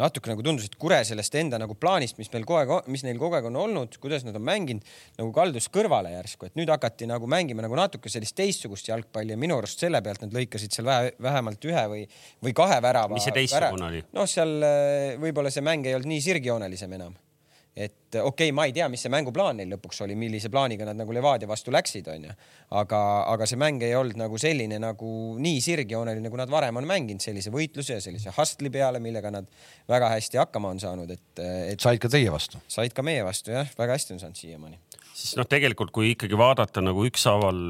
natuke nagu tundus, et Kure sellest enda nagu plaanist, mis meil kogu aeg, mis neil kogu aeg on olnud, kuidas nad on mänginud, nagu kaldus kõrvale järsku, et nüüd hakati nagu mängima nagu natuke sellist teistsugust jalgpalli ja minu arust selle pealt nad lõikasid seal vähe, vähemalt ühe või, või kahe värava. Mis see teistsugune oli? noh, seal äh, võib-olla see mäng ei olnud nii sirgjoonelisem enam et okei okay,, ma ei tea, mis see mänguplaan neil lõpuks oli, millise plaaniga nad nagu Levadia vastu läksid, onju. aga, aga see mäng ei olnud nagu selline nagu nii sirgjooneline, nagu nad varem on mänginud sellise võitluse ja sellise hustle'i peale, millega nad väga hästi hakkama on saanud, et, et said ka teie vastu? said ka meie vastu jah, väga hästi on saanud siiamaani. siis noh, tegelikult kui ikkagi vaadata nagu ükshaaval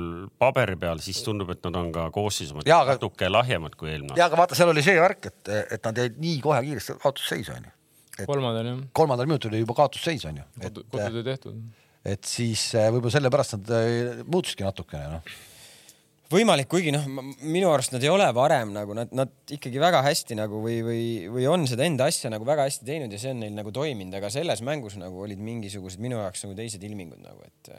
paberi peal, siis tundub, et nad on ka koosseisu mõttes Jaa, aga- natuke lahjemad kui eelmine ja aga vaata, seal oli see värk, et, et nad jäid nii kohe kiiresti kaotusseisu onju. Kolmandal jah, kolmandal minutil oli juba kaotusseis onju. et, kodutöö tehtud. et siis äh, võib-olla sellepärast nad äh, muutusidki natukene noh. võimalik, kuigi noh, minu arust nad ei ole varem nagu nad, nad ikkagi väga hästi nagu või, või, või on seda enda asja nagu väga hästi teinud ja see on neil nagu toiminud, aga selles mängus nagu olid mingisugused minu jaoks nagu teised ilmingud nagu, et,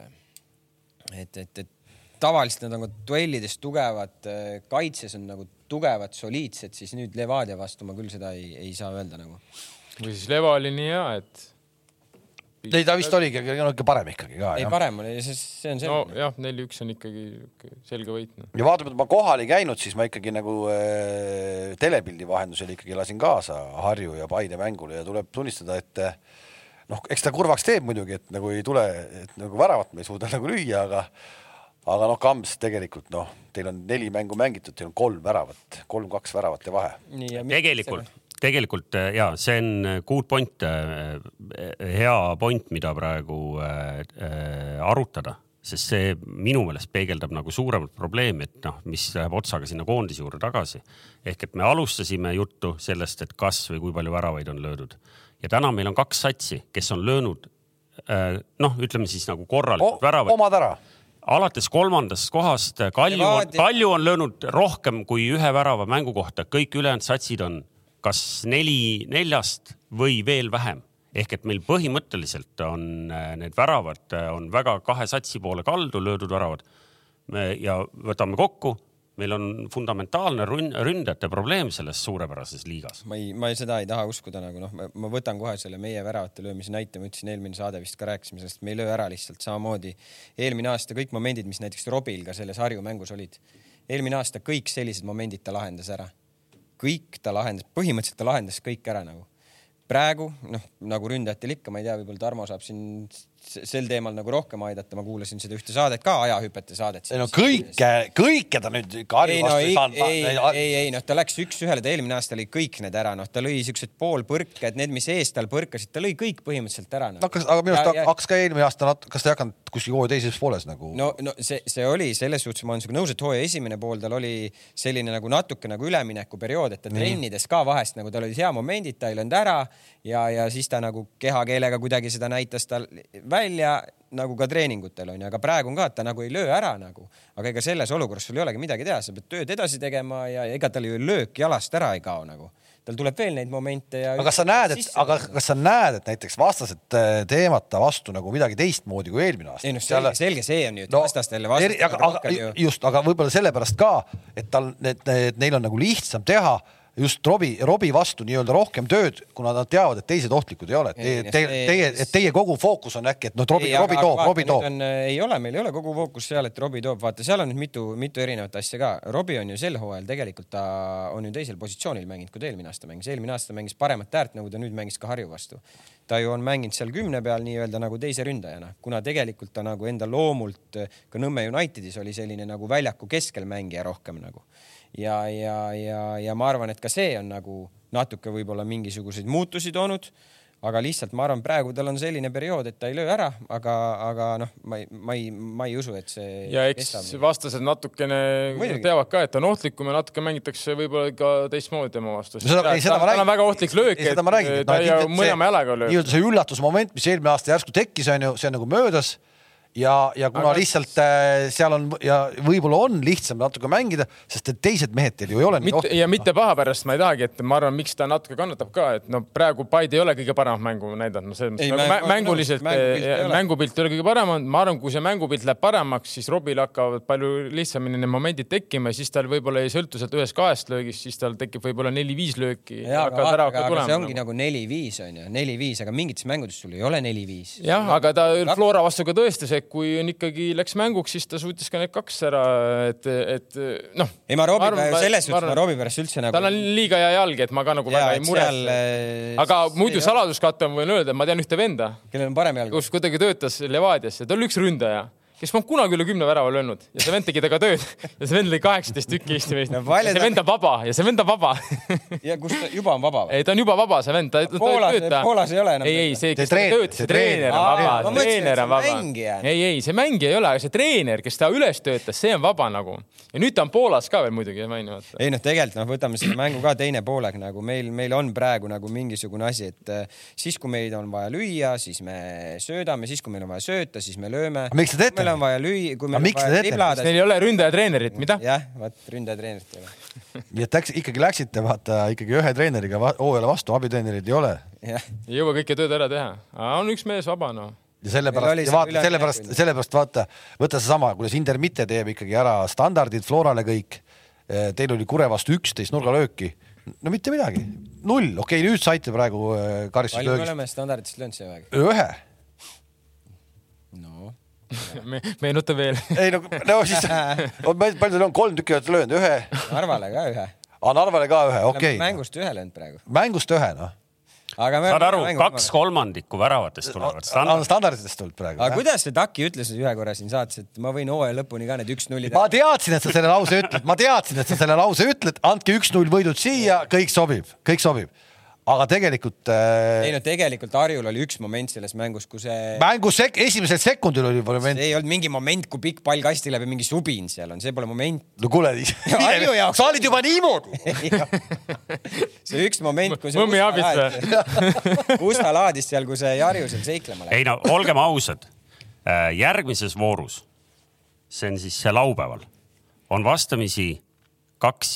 et, et, et tavaliselt nad on ka duellides tugevad, kaitses on nagu tugevad, soliidsed, siis nüüd Levadia vastu ma küll seda ei, ei saa öelda nagu. Või siis Leva oli nii hea, et ei, ta vist oligi no, ikka parem ikkagi ka ei, parem oli, see, see on selge no,. nojah, neli-üks on ikkagi selge võit noh.. ja vaatamata ma kohal ei käinud, siis ma ikkagi nagu äh, telepildi vahendusel ikkagi lasin kaasa Harju ja Paide mängule ja tuleb tunnistada, et äh, noh, eks ta kurvaks teeb muidugi, et nagu ei tule, et nagu väravat me ei suuda nagu lüüa, aga aga noh, Kams tegelikult noh, teil on neli mängu mängitud, teil on kolm väravat, kolm-kaks väravat ja vahe. tegelikult, tegelikult äh, ja see on good point, hea point, mida praegu äh, äh, arutada, sest see minu meelest peegeldab nagu suuremat probleemi, et noh, mis läheb otsaga sinna koondise juurde tagasi. ehk et me alustasime juttu sellest, et kas või kui palju väravaid on löödud ja täna meil on kaks satsi, kes on löönud äh, noh, ütleme siis nagu korralikult väravaid omad ära. alates kolmandast kohast Kalju Kalju on löönud rohkem kui ühe värava mängu kohta, kõik ülejäänud satsid on kas neli neljast või veel vähem. ehk et meil põhimõtteliselt on äh, need väravad äh, on väga kahe satsi poole kaldu löödud väravad. ja võtame kokku, meil on fundamentaalne rünn- ründajate probleem selles suurepärases liigas. ma ei, ma ei, seda ei taha uskuda nagu noh, ma võtan kohe selle meie väravate löömise näite, ma ütlesin eelmine saade vist ka rääkisime sellest, me ei löö ära lihtsalt samamoodi. eelmine aasta kõik momendid, mis näiteks Robil ka selles Harju mängus olid, eelmine aasta kõik sellised momendid ta lahendas ära. Kõik ta lahendas, põhimõtteliselt ta lahendas kõik ära nagu. praegu noh, nagu ründajatel ikka, ma ei tea, võib-olla Tarmo saab siin sel teemal nagu rohkem aidata, ma kuulasin seda ühte saadet ka, ajahüpete saadet. ei no kõike, kõike ta nüüd ikka Harju ei no vastu ei ei, saanud. ei, ei, ei noh, ta läks üks-ühele, ta eelmine aasta lõi kõik need ära, noh, ta lõi siuksed poolpõrked, need, mis ees tal põrkasid, ta lõi kõik põhimõtteliselt ära no.. no kas, aga minu arust hakkas ka eelmine aasta kas ta ei hakanud kuskil hooaja teises pooles nagu no.? no, see, see oli selles suhtes, ma olen sinuga nõus, et hooaja esimene pool tal oli selline nagu natuke nagu üleminekuperiood, et ta trennides ka vahest nagu tal olid hea momendid, ta ei löönud ära ja, ja siis ta nagu kehakeelega kuidagi seda näitas tal välja nagu ka treeningutel onju, aga praegu on ka, et ta nagu ei löö ära nagu, aga ega selles olukorras sul ei olegi midagi teha, sa pead tööd edasi tegema ja ega tal ju löök jalast ära ei kao nagu. Tal tuleb veel neid momente ja. aga kas sa näed, et, aga kas sa näed, et näiteks vastased äh, teevad ta vastu nagu midagi teistmoodi kui eelmine aasta? ei noh, selge, selge see on ju, et vastastel ja eri- aga, vastastel just, aga võib-olla sellepärast ka, et tal need, neil on nagu lihtsam teha just Robbie, Robbie vastu nii-öelda rohkem tööd, kuna nad teavad, et teised ohtlikud ei ole, teie, teie, et teie kogu fookus on äkki, et noh, Robbie, Robbie toob, Robbie toob. ei ole, meil ei ole kogu fookus seal, et Robbie toob, vaata, seal on nüüd mitu, mitu erinevat asja ka. Robbie on ju sel hooajal tegelikult ta on ju teisel positsioonil mänginud, kui ta eelmine aasta mängis, eelmine aasta mängis paremat äärt, nagu ta nüüd mängis ka Harju vastu. ta ju on mänginud seal kümne peal nii-öelda nagu teise ründajana, kuna tegelikult ta nagu enda loomult ka Nõmme Unitedis oli selline nagu väljaku keskel mängija rohkem nagu ja, ja, ja, ja ma arvan, et ka see on nagu natuke võib-olla mingisuguseid muutusi toonud aga lihtsalt ma arvan, praegu tal on selline periood, et ta ei löö ära, aga, aga noh, ma ei, ma ei, ma ei usu, et see. ja eks vastased natukene Muidugi. teavad ka, et ta on ohtlikum ja natuke mängitakse võib-olla ka teistmoodi tema vastu. Seda ma tal räägin. on väga ohtlik löök, et et ta ei kindlasti mõlema see- jalaga lööb. nii-öelda see üllatusmoment, mis eelmine aasta järsku tekkis, on ju, see on nagu möödas ja, ja kuna Aga- lihtsalt äh, seal on ja võib-olla on lihtsam natuke mängida, sest et teised mehed teil ju ei ole ja mitte paha pärast ma ei tahagi, et ma arvan, miks ta natuke kannatab ka, et no praegu Paide ei ole kõige paremat mängu näidanud, no selles mõttes nagu mäng- mä- mänguliselt mängupilt ei ole. mängupilt ei ole kõige parem olnud, ma arvan, kui see mängupilt läheb paremaks, siis Robil hakkavad palju lihtsamini need momendid tekkima ja siis tal võib-olla ei sõltu sealt ühest-kahest löögist, siis tal tekib võib-olla neli-viis lööki. ja, aga, aga, aga see ongi nagu neli-viis on ju, neli-viis, aga mingites mängudes sul ei ole neli-viis. jah, aga ta Flora vastu ka tõestas, kui on ikkagi läks mänguks, siis ta suutis ka need kaks ära, et, et noh. ei, ma Robbie peale, selles suhtes ma Robbie pärast üldse nagu. tal on liiga hea jalg, et ma ka nagu väga ei muretse. aga muidu. saladuskatte ma võin öelda, et ma tean ühte venda, kellel on parem jalg? kus kuidagi töötas Levadias ja ta oli üks ründaja, kes polnud kunagi üle kümne värava löönud. Ja see vend tegi temaga tööd. Ja see vend lõi kaheksateist tükki Eesti meest No see ta- vend on vaba. Ja see vend on vaba. Ja kus ta juba on vaba või? ei, ta on juba vaba, see vend, ta, ta Poolas- ei tööta. Poolas ei ole enam ei, ei, see, See kes treen- töötab, see see treener on vaba. treener on see vaba ei, ei, see mängija ei ole, aga see treener, kes ta üles töötas, see on vaba nagu. ja nüüd ta on Poolas ka veel muidugi, ma ei noh, tegelikult noh, võtame selle mängu ka teine poolek nagu. Meil, meil on praegu nagu mingisugune asi, et äh, siis, kui meid on vaja lüüa, siis me söödame, siis kui meil on vaja sööta, siis me lööme. Miks te teete meil on vaja lüüa, kui meil on vaja triblada. Neil ei ole ründajatreenerit, mida? jah, vot ründajatreenerit ei ole. nii et läks, ikkagi läksite vaata ikkagi ühe treeneriga hooajale vastu, abitreenereid ei ole jah, ei jõua kõike tööd ära teha. on üks mees vaba noh. ja sellepärast vaata, sellepärast, sellepärast vaata, võta seesama, kuidas Intermitte teeb ikkagi ära standardid Florale kõik. Teil oli Kure vastu üksteist nurgalööki. no mitte midagi, null, okei okay,, nüüd saite praegu äh, palju me karistuslöögist oleme standardist löönud see aeg? ühe. meenuta veel. ei no, no siis, palju teil on, kolm tükki olete löönud, ühe, Narvale ka ühe. Narvale ka ühe, okei okay.. mängust ühe löönud praegu. mängust ühe, noh. aga me saad aru, kaks kolmandikku väravatest tulevad standard. standarditest tulnud praegu aga. kuidas see Taki ütles ühe korra siin saates, et ma võin hooaja lõpuni ka need üks-nullid ma teadsin, et sa selle lause ütled, ma teadsin, et sa selle lause ütled, andke üks-null võidud siia, kõik sobib, kõik sobib. Aga tegelikult ei äh, no tegelikult Harjul oli üks moment selles mängus, kus see, mängu sek-, esimesel sekundil oli moment. ei olnud mingi moment, kui pikk pall kasti läheb ja mingi subin seal on, see pole moment. no kuule, Harju jaoks- sa olid juba niimoodi. see üks moment, kui see Mõmmi abist laadis- kus ta laadis seal, kui see Harju seal seiklema läks. ei no olgem ausad, järgmises voorus, see on siis laupäeval, on vastamisi kaks,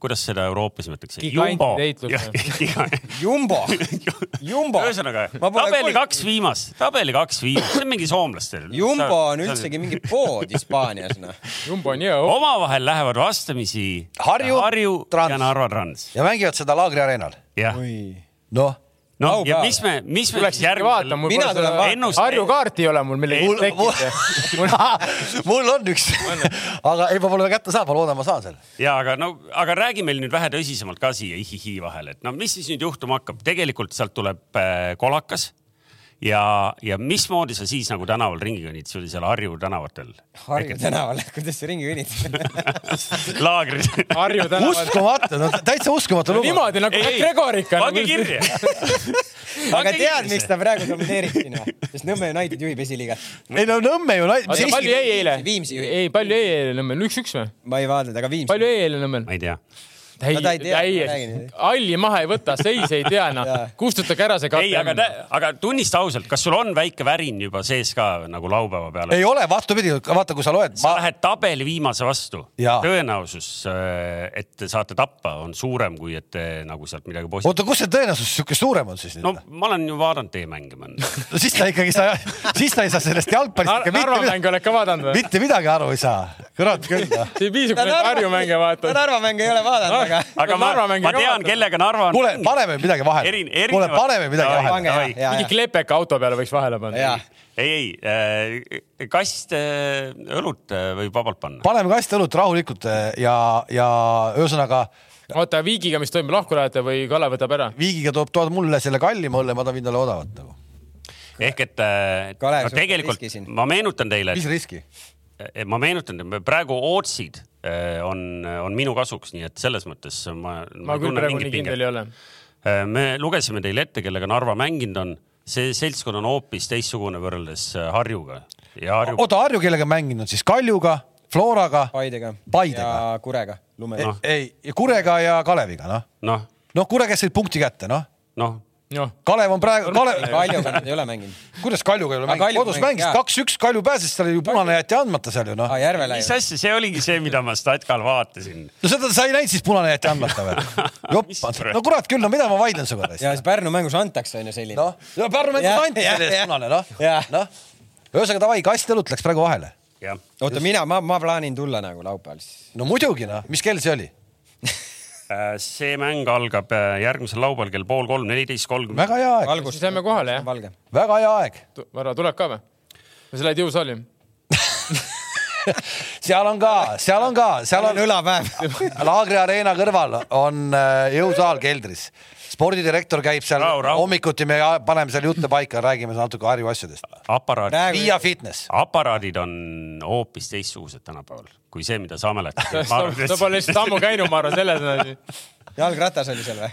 kuidas seda Euroopas nimetatakse? Heitlus. Jumbo, Jumbo. ühesõnaga tabeli kaks viimast, tabeli kaks viimast, see on mingi soomlastel. Jumbo on üldsegi mingi pood Hispaanias, noh. Jumbo on hea. omavahel lähevad vastamisi Harju, Harju Trans. ja Narva Trans. ja mängivad seda Laagri areenal. jah, noh, noh ja Laupäeval. mis me, mis me siis mul Mina pole tulen seda vaatama. ennust- Harju kaarti ei ole mul millegi tekkida. mul on üks, aga ei, ma pole kätte saanud, ma loodan, ma saan selle. ja aga no, aga räägi meil nüüd vähe tõsisemalt ka siia ihihi vahele, et no mis siis nüüd juhtuma hakkab, tegelikult sealt tuleb äh, kolakas ja, ja mismoodi sa siis nagu tänaval ringi kõnnid, see oli seal Harju tänavatel. Harju tänaval, kuidas sa ringi kõnnid? laagris. Harju tänavad. uskumatu, no täitsa uskumatu lugu. niimoodi nagu Ei, ei, Gregor ikka. pange kirja. aga tead, miks ta praegu domineerib siin või? sest Nõmme United juhib esiliigat. ei no Nõmme ju oota, palju jäi eile? Viimsi juhib. ei, palju jäi eile Nõmmel, üks-üks või? ma ei vaadanud, aga Viimsi. palju jäi eile Nõmmel? ma ei tea. täiesti, halli maha ei võta, seis ei tea noh kustutage ära see ei, aga aga tunnista ausalt, kas sul on väike värin juba sees ka nagu laupäeva peale? ei ole, vastupidi, vaata, kui sa loed, sa ma, lähed tabeli viimase vastu. Tõenäosus, et te saate tappa, on suurem kui et te nagu sealt midagi positiivset. oota, kus see tõenäosus sihuke suurem on siis no ma olen ju vaadanud teie mänge mõnda. no siis ta ikkagi sa, siis ta ei saa sellest jalgpallist ikka mitte Narva midagi, mänge oled ka vaadanud või? mitte midagi aru ei saa. kurat küll, see ei piisa, kui neid Harju mänge ta vaatad. Narva mänge ei ole vaadanud, aga. aga ma, ma tean, kellega Narva on. kuule, paneme midagi vahele Erin-. kuule, paneme midagi Davai, vahele. mingi klepeka auto peale võiks vahele panna ja. ei, ei, kast äh, õlut äh, võib vabalt panna. paneme kast õlut rahulikult ja, ja ühesõnaga oota, Viigiga, mis toimub, lahku lähete või Kalev võtab ära? Viigiga toob, tood mulle selle kallima õlle, ma viin talle odavat nagu. ehk et äh, Kalev, no tegelikult ma meenutan teile, mis riski? ma meenutan praegu Ootsid äh, on, on minu kasuks, nii et selles mõttes ma. ma küll praegu nii kindel ei ole. Äh, me lugesime teile ette, kellega Narva mänginud on. see seltskond on hoopis teistsugune võrreldes äh, Harjuga ja Harju. oota, Harju kellega mänginud siis Kaljuga, Floraga, Paidega. Paidega. ja Kurega, Lume Noh.. ei, Kurega ja Kaleviga, noh. noh, noh, Kure käis said punkti kätte, noh. noh, noh, Kalev on praegu, Kalev, Kaljuga nad ei ole mänginud. kuidas Kaljuga ei ole mänginud, Kalju kodus mängis, kaks-üks, Kalju pääses, seal oli ju punane jäeti andmata seal ju noh mis ju. asja, see oligi see, mida ma Statkal vaatasin. no seda sa ei näinud siis punane jäeti andmata või? jopp, no kurat küll, no mida ma vaidlen sinuga ja tõesti. siis Pärnu mängus antakse onju selline. noh, ja Pärnu mängus anti selle eest punane noh noh. ühesõnaga davai, kast õlut läks praegu vahele. oota, mina, ma, ma plaanin tulla nagu laupäeval siis. no muidugi noh, mis kell see oli? Äh, see mäng algab äh, järgmisel laupäeval kell pool kolm, neliteist kolmkümmend. väga hea aeg, algust siis lähme kohale jah? valge. väga hea aeg. Varro tuleb ka või? või sa lähed jõusaali? seal on ka, seal on ka, seal on õlapäev. Laagri Arena kõrval on äh, jõusaal keldris. Spordidirektor käib seal Rahu, rahu. hommikuti, me paneme seal jutte paika, räägime natuke Harju asjadest. aparaat, Via Fitness. aparaadid on hoopis teistsugused tänapäeval kui see, mida sa mäletad. sa pole lihtsalt ammu käinud, ma arvan, selles on asi. jalgratas oli seal või?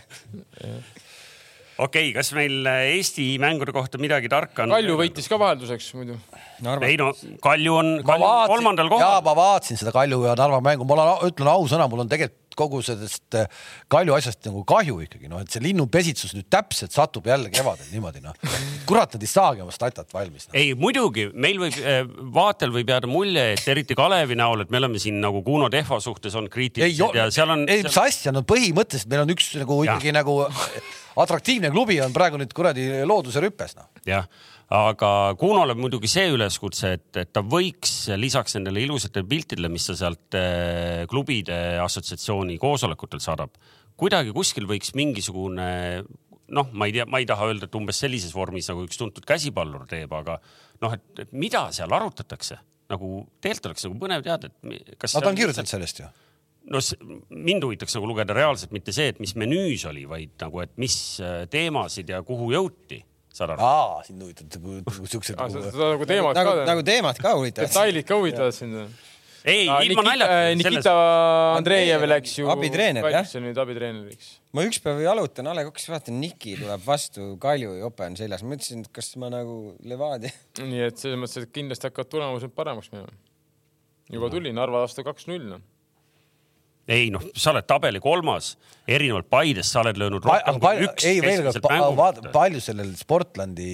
Okei okay,, kas meil äh, Eesti mängude kohta midagi tarka on? Kalju võitis ka vahelduseks muidu. ei no Kalju on, Kalju on kolmandal jaa, kohal. ma vaatasin seda Kalju ja Narva mängu, ma olen, ütlen ausõna, mul on tegelikult kogu sellest äh, Kalju asjast nagu kahju ikkagi noh, et see linnupesitsus nüüd täpselt satub jälle kevadel niimoodi noh. kurat, nad ei saagi oma statat valmis no.. ei muidugi, meil võib, vaatel võib jääda mulje, et eriti Kalevi näol, et me oleme siin nagu Kuno Tehva suhtes on ei kriitilised, ja seal on. ei, mis asja, no põhimõtteliselt meil on üks nagu ikkagi nagu atraktiivne klubi on praegu nüüd kuradi looduse rüpes noh. jah, aga Kunole muidugi see üleskutse, et, et ta võiks lisaks nendele ilusatele piltidele, mis ta sealt eh, klubide assotsiatsiooni koosolekutel saadab, kuidagi kuskil võiks mingisugune noh, ma ei tea, ma ei taha öelda, et umbes sellises vormis nagu üks tuntud käsipallur teeb, aga noh, et, mida seal arutatakse nagu tegelikult oleks nagu põnev teada, et kas. no ta on kirjutanud sellest ju. No s- mind huvitaks nagu lugeda reaalselt mitte see, et mis menüüs oli, vaid nagu, et mis äh, teemasid ja kuhu jõuti, saad aru? aa, sind huvitavad siuksed seda nagu teemat nagu, ka nagu, teemad ka huvitavad. detailid ka huvitavad sind. ei, ilma naljata. Nikita Andreejev läks ju. abitreener, jah. nüüd abitreeneriks. ma üks päev jalutan A Le Coq'is, vaatan Niki tuleb vastu, Kalju jope on seljas, mõtlesin, et kas ma nagu Levadia. nii et selles mõttes, et kindlasti hakkavad tulemused paremaks minema. juba tuli Narva vastu kaks-null noh. Ei noh, sa oled tabeli kolmas, erinevalt Paidest sa oled löönud rohkem kui palju, üks ei veel kord, vaata palju sellel Sportlandi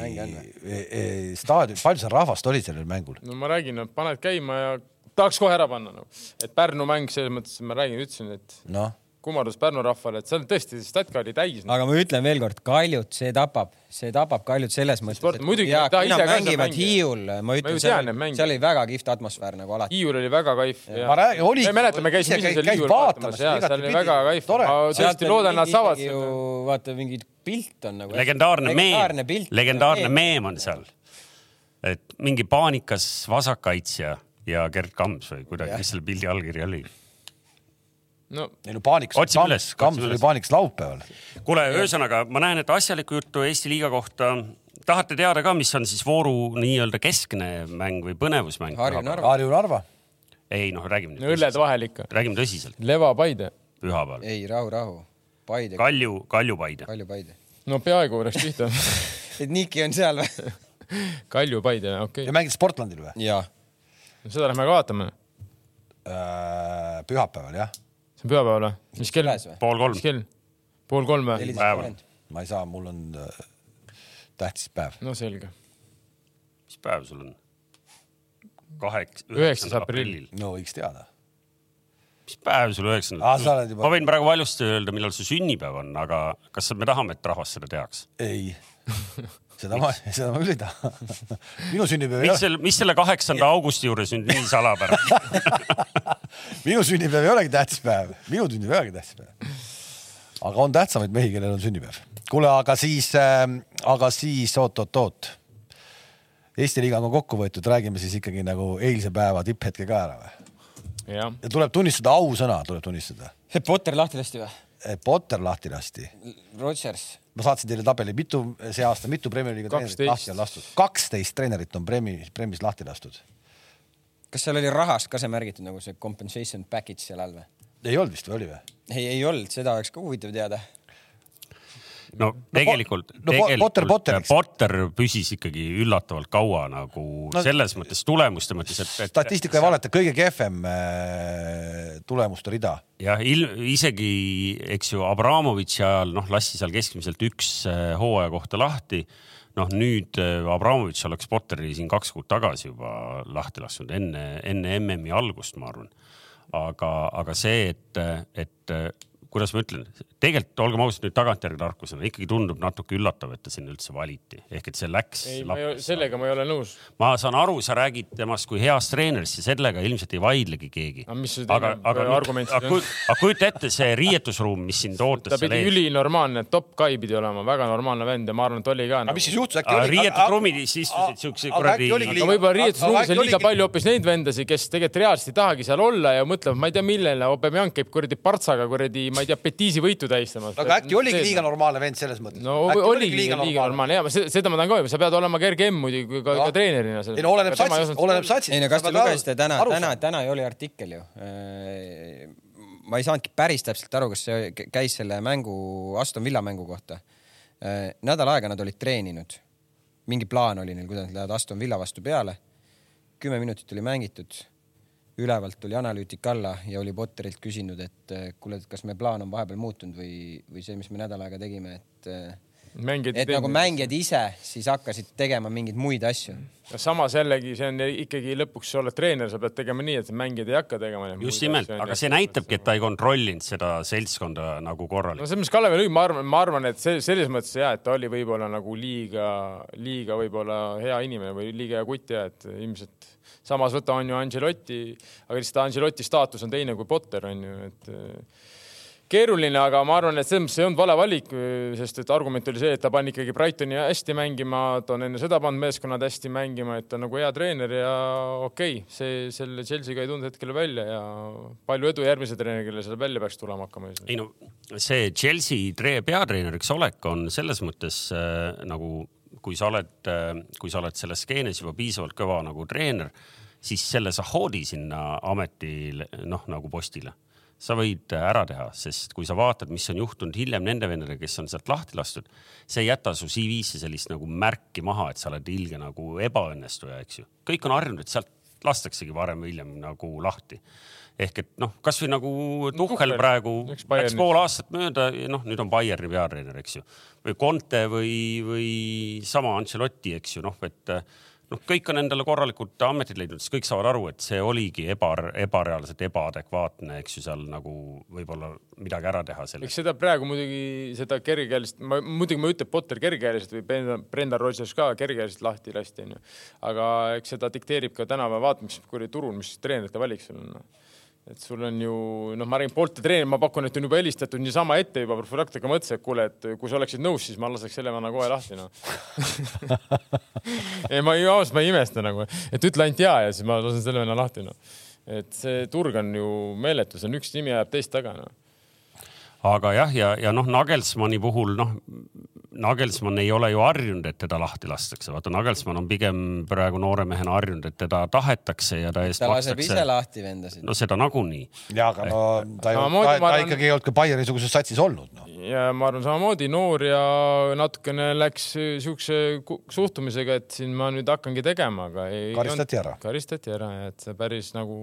e- e- staadion, palju seal rahvast oli sellel mängul? no ma räägin, et paned käima ja tahaks kohe ära panna nagu, et Pärnu mäng selles mõttes, ma räägin, ütlesin, et noh, kummardus Pärnu rahvale, et seal tõesti statka oli täis. noh. aga ma ütlen veel kord, Kaljut, see tapab, see tapab Kaljut selles mõttes Sport-, muidugi, ja ta kui ise nad mängivad. Hiiul, ma ütlen, seal seal oli väga kihvt atmosfäär nagu alati. Hiiul oli väga kaif. Ma räägin, oli- me mäletame, käisime ise Hiiul vaatamas, ja seal oli väga kaif. Tore. ma tõesti loodan, nad saavad ju selle. vaata mingi pilt on nagu. legendaarne meem, legendaarne meem on seal. et mingi paanikas vasakkaitsja ja Gerd Kams või kuidagi, mis selle pildi allkiri oli no ei no paanikas, Otsime üles, Kams oli paanikas laupäeval. kuule, ühesõnaga ma näen, et asjalikku juttu Eesti liiga kohta tahate teada ka, mis on siis vooru nii-öelda keskne mäng või põnevusmäng? Harju Narva. Ei noh, räägime no õlled vahel ikka. räägime tõsiselt, Leva Paide. pühapäeval. ei, rahu, rahu. Paide, Kalju, Kalju Paide. Kalju Paide. no peaaegu läks pihta. et Niki on seal või? Kalju Paide, okei ja. mängid Sportlandil või? jaa. seda lähme ka vaatame. pühapäeval jah, see on pühapäeval või? mis kell? Pool kolm mis. kell? pool kolm või? päeval. ma ei saa, mul on äh, tähtis päev. no selge. mis päev sul on? kaheksa, Üheksas aprill.. no võiks teada. mis päev sul üheksandal juba- ma võin praegu valjusti öelda, millal su sünnipäev on, aga kas me tahame, et rahvas seda teaks? ei, seda ma, seda ma küll ei taha. minu sünnipäev ei mis ole, selle, mis selle kaheksanda augusti juures nüüd nii salapärane? minu sünnipäev ei olegi tähtis päev, minu sünnipäev ei olegi tähtis päev. aga on tähtsamaid mehi, kellel on sünnipäev. kuule, aga siis äh,, aga siis oot-oot-oot. Eesti liiga on kokku võetud, räägime siis ikkagi nagu eilse päeva tipphetke ka ära või? ja tuleb tunnistada, ausõna tuleb tunnistada. Potter lahti lasti või? Potter lahti lasti. Rodgers. ma saatsin teile tabeli, mitu see aasta, mitu Premier League'i treenerit 12. lahti on lastud? kaksteist treenerit on Premis, Premis lahti lastud. kas seal oli rahast ka see märgitud nagu see compensation package seal all või? ei olnud vist või oli või? ei, ei olnud, seda oleks ka huvitav teada. No tegelikult, no Potter tegelikult Potteriks. Potter püsis ikkagi üllatavalt kaua nagu No- no, selles mõttes tulemuste mõttes, et, et statistika ei valeta, kõige kehvem äh, tulemuste rida. jah, isegi eks ju Abramovitši ajal noh, lasti seal keskmiselt üks äh, hooaja kohta lahti. noh, nüüd äh, Abramovitš oleks Potteri siin kaks kuud tagasi juba lahti lasknud enne, enne MM-i algust, ma arvan. aga, aga see, et, et kuidas ma ütlen, tegelikult olgem ausad nüüd tagantjärgi tarkusena ikkagi tundub natuke üllatav, et ta sinna üldse valiti, ehk et see läks. sellega ma ei ole nõus. ma saan aru, sa räägid temast kui heast treenerist ja sellega ilmselt ei vaidlegi keegi. Aga aga, aga, kujuta ette see riietusruum, mis sind ootas ta pidi ülinormaalne, top guy pidi olema, väga normaalne vend ja ma arvan, et oli ka. aga mis siis juhtus, äkki oli? riietusruumidis istusid siukse kuradi- aga võib-olla riietusruumis on liiga palju hoopis neid vendasid, kes tegelikult reaalselt ei tahagi seal olla ja mõtlevad, ma ei tea, millele, Aubameyang käib kuradi partsaga kuradi, ma ei tea, petiisi võitu tähistamas. aga äkki oligi liiga normaalne vend selles mõttes? no oligi liiga, liiga normaalne ja ma se- seda ma tahan ka öelda, sa pead olema kerge M muidugi ka, ka treenerina. ei no oleneb satsist, oleneb satsist. ei no kas te lugesite täna, täna, täna oli artikkel ju. ma ei saanudki päris täpselt aru, kas see käis selle mängu, Aston Villa mängu kohta. nädal aega nad olid treeninud. mingi plaan oli neil, kuidas nad lähevad Aston Villa vastu peale. kümme minutit oli mängitud. Ülevalt tuli analüütik alla ja oli Potterilt küsinud, et eh, kuule, et kas meie plaan on vahepeal muutunud või, või see, mis me nädal aega tegime, et eh, mängijad et nagu mängijad ise siis hakkasid tegema mingeid muid asju. samas jällegi see on ikkagi lõpuks sa oled treener, sa pead tegema nii, et mängijad ei hakka tegema. just nimelt, aga see näitabki, et ta ei kontrollinud seda seltskonda nagu no korralikult. selles mõttes Kalev Lõvi, ma arvan, ma arvan, et see selles mõttes ja, et ta oli võib-olla nagu liiga, liiga võib-olla hea inimene või liiga hea kutt ja et ilmselt samas võta on ju Angelotti, aga lihtsalt Angelotti staatus on teine kui Potter on ju, et keeruline, aga ma arvan, et selles mõttes ei olnud vale valik, sest et argument oli see, et ta pani ikkagi Brightoni hästi mängima, ta on enne seda pannud meeskonnad hästi mängima, et ta on nagu hea treener ja okei okay,, see selle Chelsea'ga ei tulnud hetkel välja ja palju edu järgmise treeneri, kellel seal välja peaks tulema hakkama. ei no see Chelsea tre peatreeneriks olek on selles mõttes äh, nagu, kui sa oled kui sa oled selles skeenes juba piisavalt kõva nagu treener, siis selle sa hoodi sinna ametile, noh nagu postile sa võid ära teha, sest kui sa vaatad, mis on juhtunud hiljem nende vendadega, kes on sealt lahti lastud, see ei jäta su CV-sse sellist nagu märki maha, et sa oled ilge nagu ebaõnnestuja, eks ju. kõik on harjunud, et sealt lastaksegi varem või hiljem nagu lahti. Ehk et noh, kasvõi nagu Tuhhel praegu läks pool aastat mööda, noh, nüüd on Bayerni peatreener, eks ju, või Conte või, või sama Ancelotti, eks ju, noh, et noh, kõik on endale korralikult ametid leidnud, siis kõik saavad aru, et see oligi eba, ebareaalselt ebaadekvaatne, eks ju, seal nagu võib-olla midagi ära teha sellest. eks seda praegu muidugi seda kergekäelist, ma muidugi ma ei ütle Potter kergekäeliselt või Brendan Rodgers ka kergekäeliselt lahti lasti, onju. aga eks seda dikteerib ka tänapäeva, vaata, mis kuradi turul, mis treenerite valik sul on no et sul on ju, noh, ma räägin poolte treener, ma pakun, et on juba helistatud niisama ette juba profülaktika mõttes, et kuule, et kui sa oleksid nõus, siis ma laseks selle vana kohe lahti, noh. Ei, ma ei, ausalt, ma ei imesta nagu, et ütle ainult ja ja siis ma lasen selle venna lahti, noh. et see turg on ju meeletu, see on üks nimi ajab teist taga, noh. Aga jah, ja, ja, ja noh, Nagelsmanni puhul noh, Nagelsmann ei ole ju harjunud, et teda lahti lastakse, vaata Nagelsmann on pigem praegu noore mehena harjunud, et teda tahetakse ja ta eest ta laseb makstakse. ise lahti vendasid. no seda nagunii. ja, aga no ta, ei, ta, ta arvan... ikkagi ei olnud ka Bayerni-suguses satsis olnud no.. ja ma arvan samamoodi noor ja natukene läks siukse suhtumisega, et siin ma nüüd hakkangi tegema, aga ei. karistati ära. karistati ära et see päris nagu.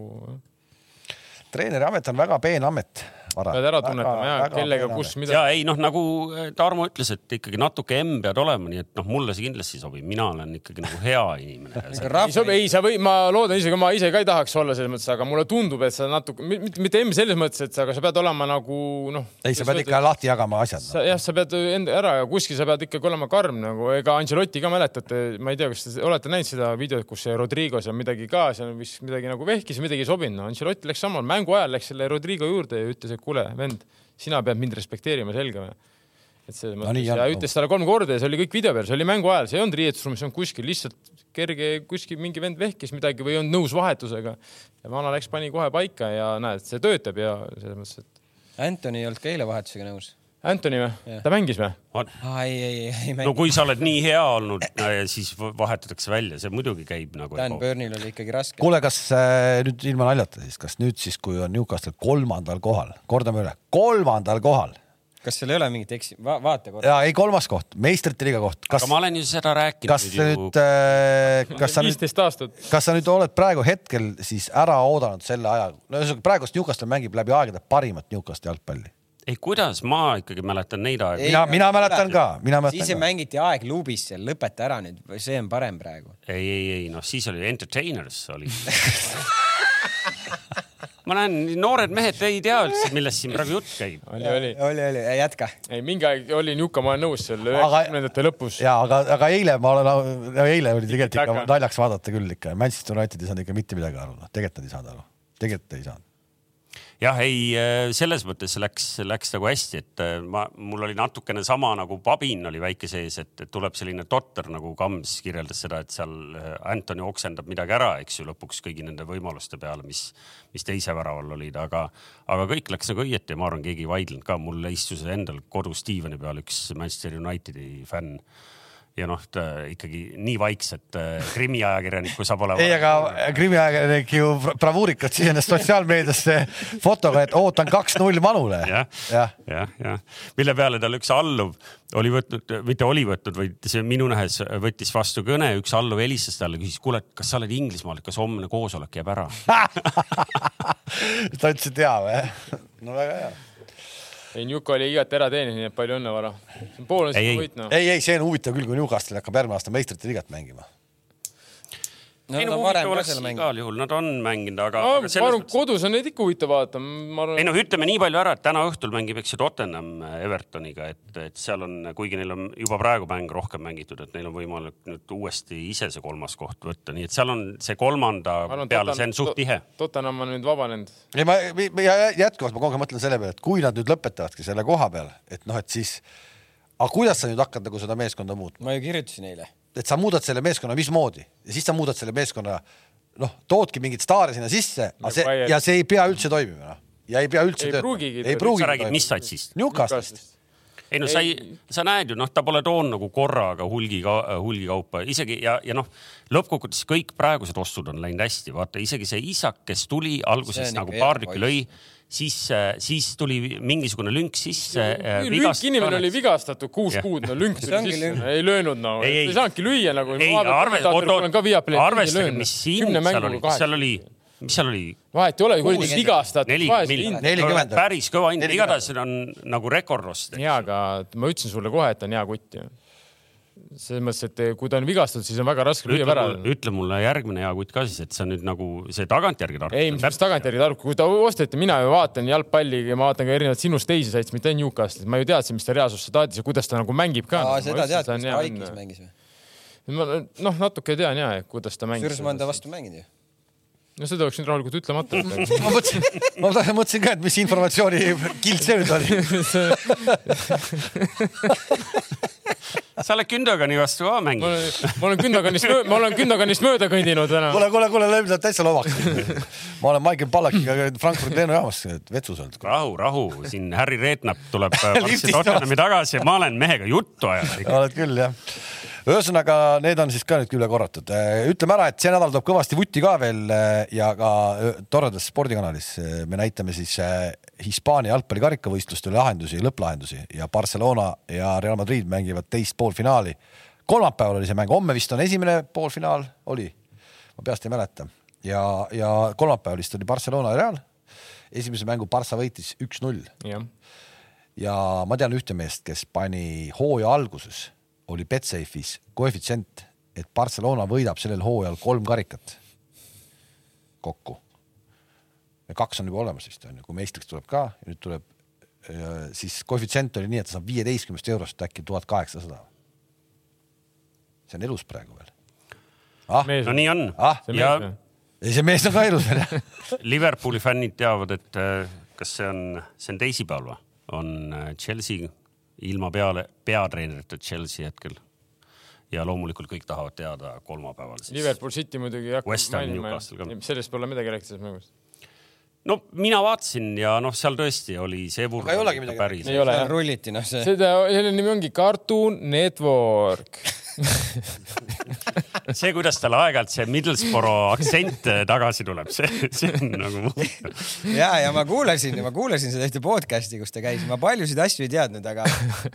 treeneri amet on väga peen amet pead ära tunnetama ja kellega, kus, mida. ja ei noh, nagu äh, Tarmo ütles, et ikkagi natuke emm pead olema, nii et noh, mulle see kindlasti sobib, mina olen ikkagi nagu hea inimene ei sobi, ei sa või, ma loodan isegi, ma ise ka ei tahaks olla selles mõttes, aga mulle tundub, et sa natuke, mitte, mitte emm selles mõttes, et sa, aga sa pead olema nagu noh. ei, sa pead ikka lahti jagama asjad. jah, sa pead enda ära ja kuskil sa pead ikkagi olema karm nagu, ega Angelotti ka mäletate, ma ei tea, kas te olete näinud seda videot, kus see Rodrigo seal midagi ka, seal vist midagi nagu vehkis, midagi ei sobinud no,. Angelotti läks samal mängu ajal läks selle Rodrigo juurde ja ütles, et kuule, vend sina pead mind respekteerima, selge või? et selles mõttes no, ja ütles talle kolm korda ja see oli kõik video peal, see oli mängu ajal, see ei olnud riietusruumis, see on kuskil lihtsalt kerge, kuskil mingi vend vehkis midagi või ei olnud nõus vahetusega. ja vana läks, pani kohe paika ja näed, see töötab ja selles mõttes, et. Antoni ei olnud ka eile vahetusega nõus Anthony või? ta mängis või? ei, ei, ei mänginud. no kui sa oled nii hea olnud, siis vahetatakse välja, see muidugi käib nagu. Dan Burnil oli ikkagi raske. kuule, kas äh, nüüd ilma naljata siis, kas nüüd siis, kui on Newcastle kolmandal kohal, kordame üle, kolmandal kohal kas seal ei ole mingit eksi- Va, vaata korra. ja ei, kolmas koht, meistrite liiga koht. aga ma olen ju seda rääkinud. kas nüüd, nüüd äh,, kas sa nüüd, kas sa nüüd oled praegu hetkel siis ära oodanud selle aja, no ühesõnaga praegust Newcastle mängib läbi aegade parimat Newcastle jalgpalli ei, kuidas ma ikkagi mäletan neid aegu. mina, mina mäletan ka, mina mäletan siis ka. mängiti aeg luubis seal, lõpeta ära nüüd, see on parem praegu. ei, ei, ei noh, siis oli Entertainers oli ma näen, noored mehed ei tea üldse, millest siin praegu jutt käib. oli, oli, oli, oli, jätka. ei, mingi aeg oli Njuka, ma olen nõus seal üheksakümnendate lõpus. ja aga, aga eile ma olen, eile oli tegelikult ikka naljaks vaadata küll ikka, Manchester United ei saanud ikka mitte midagi aru, noh, tegelikult nad ei saanud aru, tegelikult ei saanud jah, ei äh, selles mõttes läks, läks nagu hästi, et äh, ma, mul oli natukene sama nagu pabin oli väike sees, et, tuleb selline totter nagu Kams kirjeldas seda, et seal äh, Antoni oksendab midagi ära, eks ju, lõpuks kõigi nende võimaluste peale, mis, mis teise väraval olid, aga, aga kõik läks nagu õieti ja ma arvan, keegi ei vaidlenud ka, mul istus endal kodus diivani peal üks Manchester Unitedi fänn ja noh, ikkagi nii vaikset äh, krimiajakirjanikku saab olema. ei, aga krimiajakirjanik ju bravuurikalt sisenes sotsiaalmeediasse fotoga, et ootan kaks-null Manule ja,. jah, jah, jah, mille peale tal üks alluv oli võtnud, mitte oli võtnud, vaid see minu nähes võttis vastu kõne, üks alluv helistas talle, küsis, kuule, kas sa oled Inglismaal, kas homne koosolek jääb ära ta ütles, et jaa või? no väga hea ei, Njuka oli igati ära teeninud, nii et palju õnne, Vara. pool on siis võit, noh. ei, ei, see on huvitav küll, kui Newcastle hakkab järgmine aasta meistrite liigat mängima. No ei no huvitav oleks igal juhul, nad on mänginud, aga, ma aga selles arvan, kodus on neid ikka huvitav vaadata, ma arvan. ei noh, ütleme nii palju ära, et täna õhtul mängib, eks ju, Tottenham Evertoniga, et, et seal on, kuigi neil on juba praegu mäng rohkem mängitud, et neil on võimalik nüüd uuesti ise see kolmas koht võtta, nii et seal on see kolmanda peale, see on suht tihe. Tottenham on nüüd vabanenud. ei, ma ma- jätkuvalt ma kogu aeg mõtlen selle peale, et kui nad nüüd lõpetavadki selle koha peal, et noh, et siis, aga kuidas sa nüüd hakkad nagu seda meeskonda muutma, ma ju kirjutasin eile. Et sa muudad selle meeskonna mismoodi ja siis sa muudad selle meeskonna, noh, toodki mingeid staare sinna sisse, aga see Bayern. ja see ei pea üldse toimima, noh, ja ei pea üldse Ei pruugigi ei toimida. pruugi sa räägid, mis satsist? Newcastle'ist. ei no sa ei, sa näed ju, noh, ta pole toonud nagu korraga hulgi, hulgikaupa isegi ja, ja noh, lõppkokkuvõttes kõik praegused ostud on läinud hästi, vaata isegi see isak, kes tuli alguses See nagu paar tükki lõi, siis, siis tuli mingisugune lünk sisse. lünk, inimene oli vigastatud kuus Jah. kuud, no lünk tuli sisse ei löönud no, Ei, ei. ei saanudki lüüa nagu. ei, arvestage, mis hind seal oli, mis seal oli, mis seal oli? vahet ei ole, kuradi Kuus- vigastatud. päris kõva hind, 40. igatahes see on nagu rekordost. jaa, aga ma ütlesin sulle kohe, et on hea kutt ju. Selles mõttes, et kui ta on vigastatud, siis on väga raske lüüa ära. ütle mulle järgmine hea kutt ka siis, et see on nüüd nagu see tagantjärgi tark. ei, mis tagantjärgi tark, kui ta osteti, mina ju vaatan jalgpalli ja ma vaatan ka erinevaid sinust teisi saitsi, mitte ainult Newcastle'it, ma ju teadsin, mis ta reaalsuses staadis ja kuidas ta nagu mängib ka. seda tead, kus ta Aikis mängis või? ma noh, natuke tean ja, kuidas ta mängis. Kusjuures ma olen ta vastu mänginud ju. no seda oleks nüüd rahulikult ütlemata ma mõtlesin, ma mõtlesin ka, et mis informatsiooni kild see nüüd oli. sa oled Gündogani vastu ka ma mänginud. olen, ma olen Gündoganist, ma olen Gündoganist mööda kõndinud täna. kuule, kuule, kuule, lööb nad täitsa loomaks. ma olen Michael Pallakiga Frankfurdi lennujaamas vetsus olnud. rahu, rahu, siin Harry Redknapp tuleb varsti Tottenhami tagasi ja ma olen mehega juttu ajanud. oled küll jah. ühesõnaga, need on siis ka nüüd üle korratud. ütleme ära, et see nädal tuleb kõvasti vutti ka veel eh, ja ka eh, toredas spordikanalis me näitame siis Hispaania jalgpalli karikavõistlustel lahendusi, lõpplahendusi ja Barcelona ja Real Madrid mängivad teist poolfinaali. kolmapäeval oli see mäng, homme vist on esimene poolfinaal, oli, ma peast ei mäleta ja, ja kolmapäeval vist oli Barcelona ja Real. esimese mängu Barca võitis üks-null ja ma tean ühte meest, kes pani hooaja alguses, oli Betsafe'is koefitsient, et Barcelona võidab sellel hooajal kolm karikat kokku. ja kaks on juba olemas vist on ju, kui meistriks tuleb ka ja nüüd tuleb, siis koefitsient oli nii, et ta saab viieteistkümnest eurost äkki tuhat kaheksasada. see on elus praegu veel. ah, no nii on ah, see ja ei see mees on ka elus veel jah. Liverpooli fännid teavad, et äh, kas see on, see on teisipäeval või? on äh, Chelsea ilma peale, peatreenerita Chelsea hetkel. ja loomulikult kõik tahavad teada kolmapäeval siis. Liverpool City muidugi ei hakka West Ham, mainima sellest pole midagi rääkida sellest mängust. no mina vaatasin ja noh, seal tõesti oli see vurd Aga ei olegi midagi päris. ei ole jah? rulliti, noh see. seda, selle nimi ongi Cartoon Network. see, kuidas tal aeg-ajalt see Middlesbrough aktsent äh, tagasi tuleb, see, see on nagu. ja, ja ma kuulasin, ma kuulasin seda ühte podcast'i, kus ta käis, ma paljusid asju ei teadnud, aga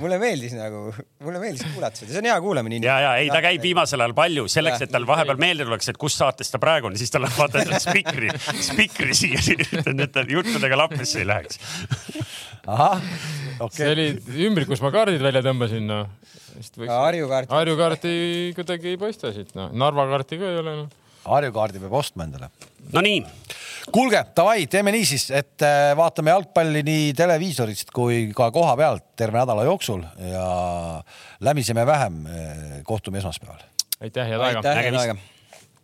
mulle meeldis nagu, mulle meeldis kuulata seda, see on hea kuulamine. ja, ja ei, ta käib viimasel ajal palju selleks, et tal vahepeal meelde tuleks, et kus saates ta praegu on, siis tal on vaata spikri, spikri siia, et ta juttudega lappesse ei läheks. ahah, see okei okay.. oli ümbrikus ma kaardid välja tõmbasin, noh. Harju kaart. Harju kaarti kuidagi ei paista siit, noh. Narva kaarti ka ei ole, noh. Harju kaardi peab ostma endale Nonii, kuulge, davai, teeme nii siis, et äh, vaatame jalgpalli nii televiisorist kui ka koha pealt terve nädala jooksul ja lämiseme vähem. kohtume esmaspäeval aitäh, head aega. aitäh, head Nägemist. aega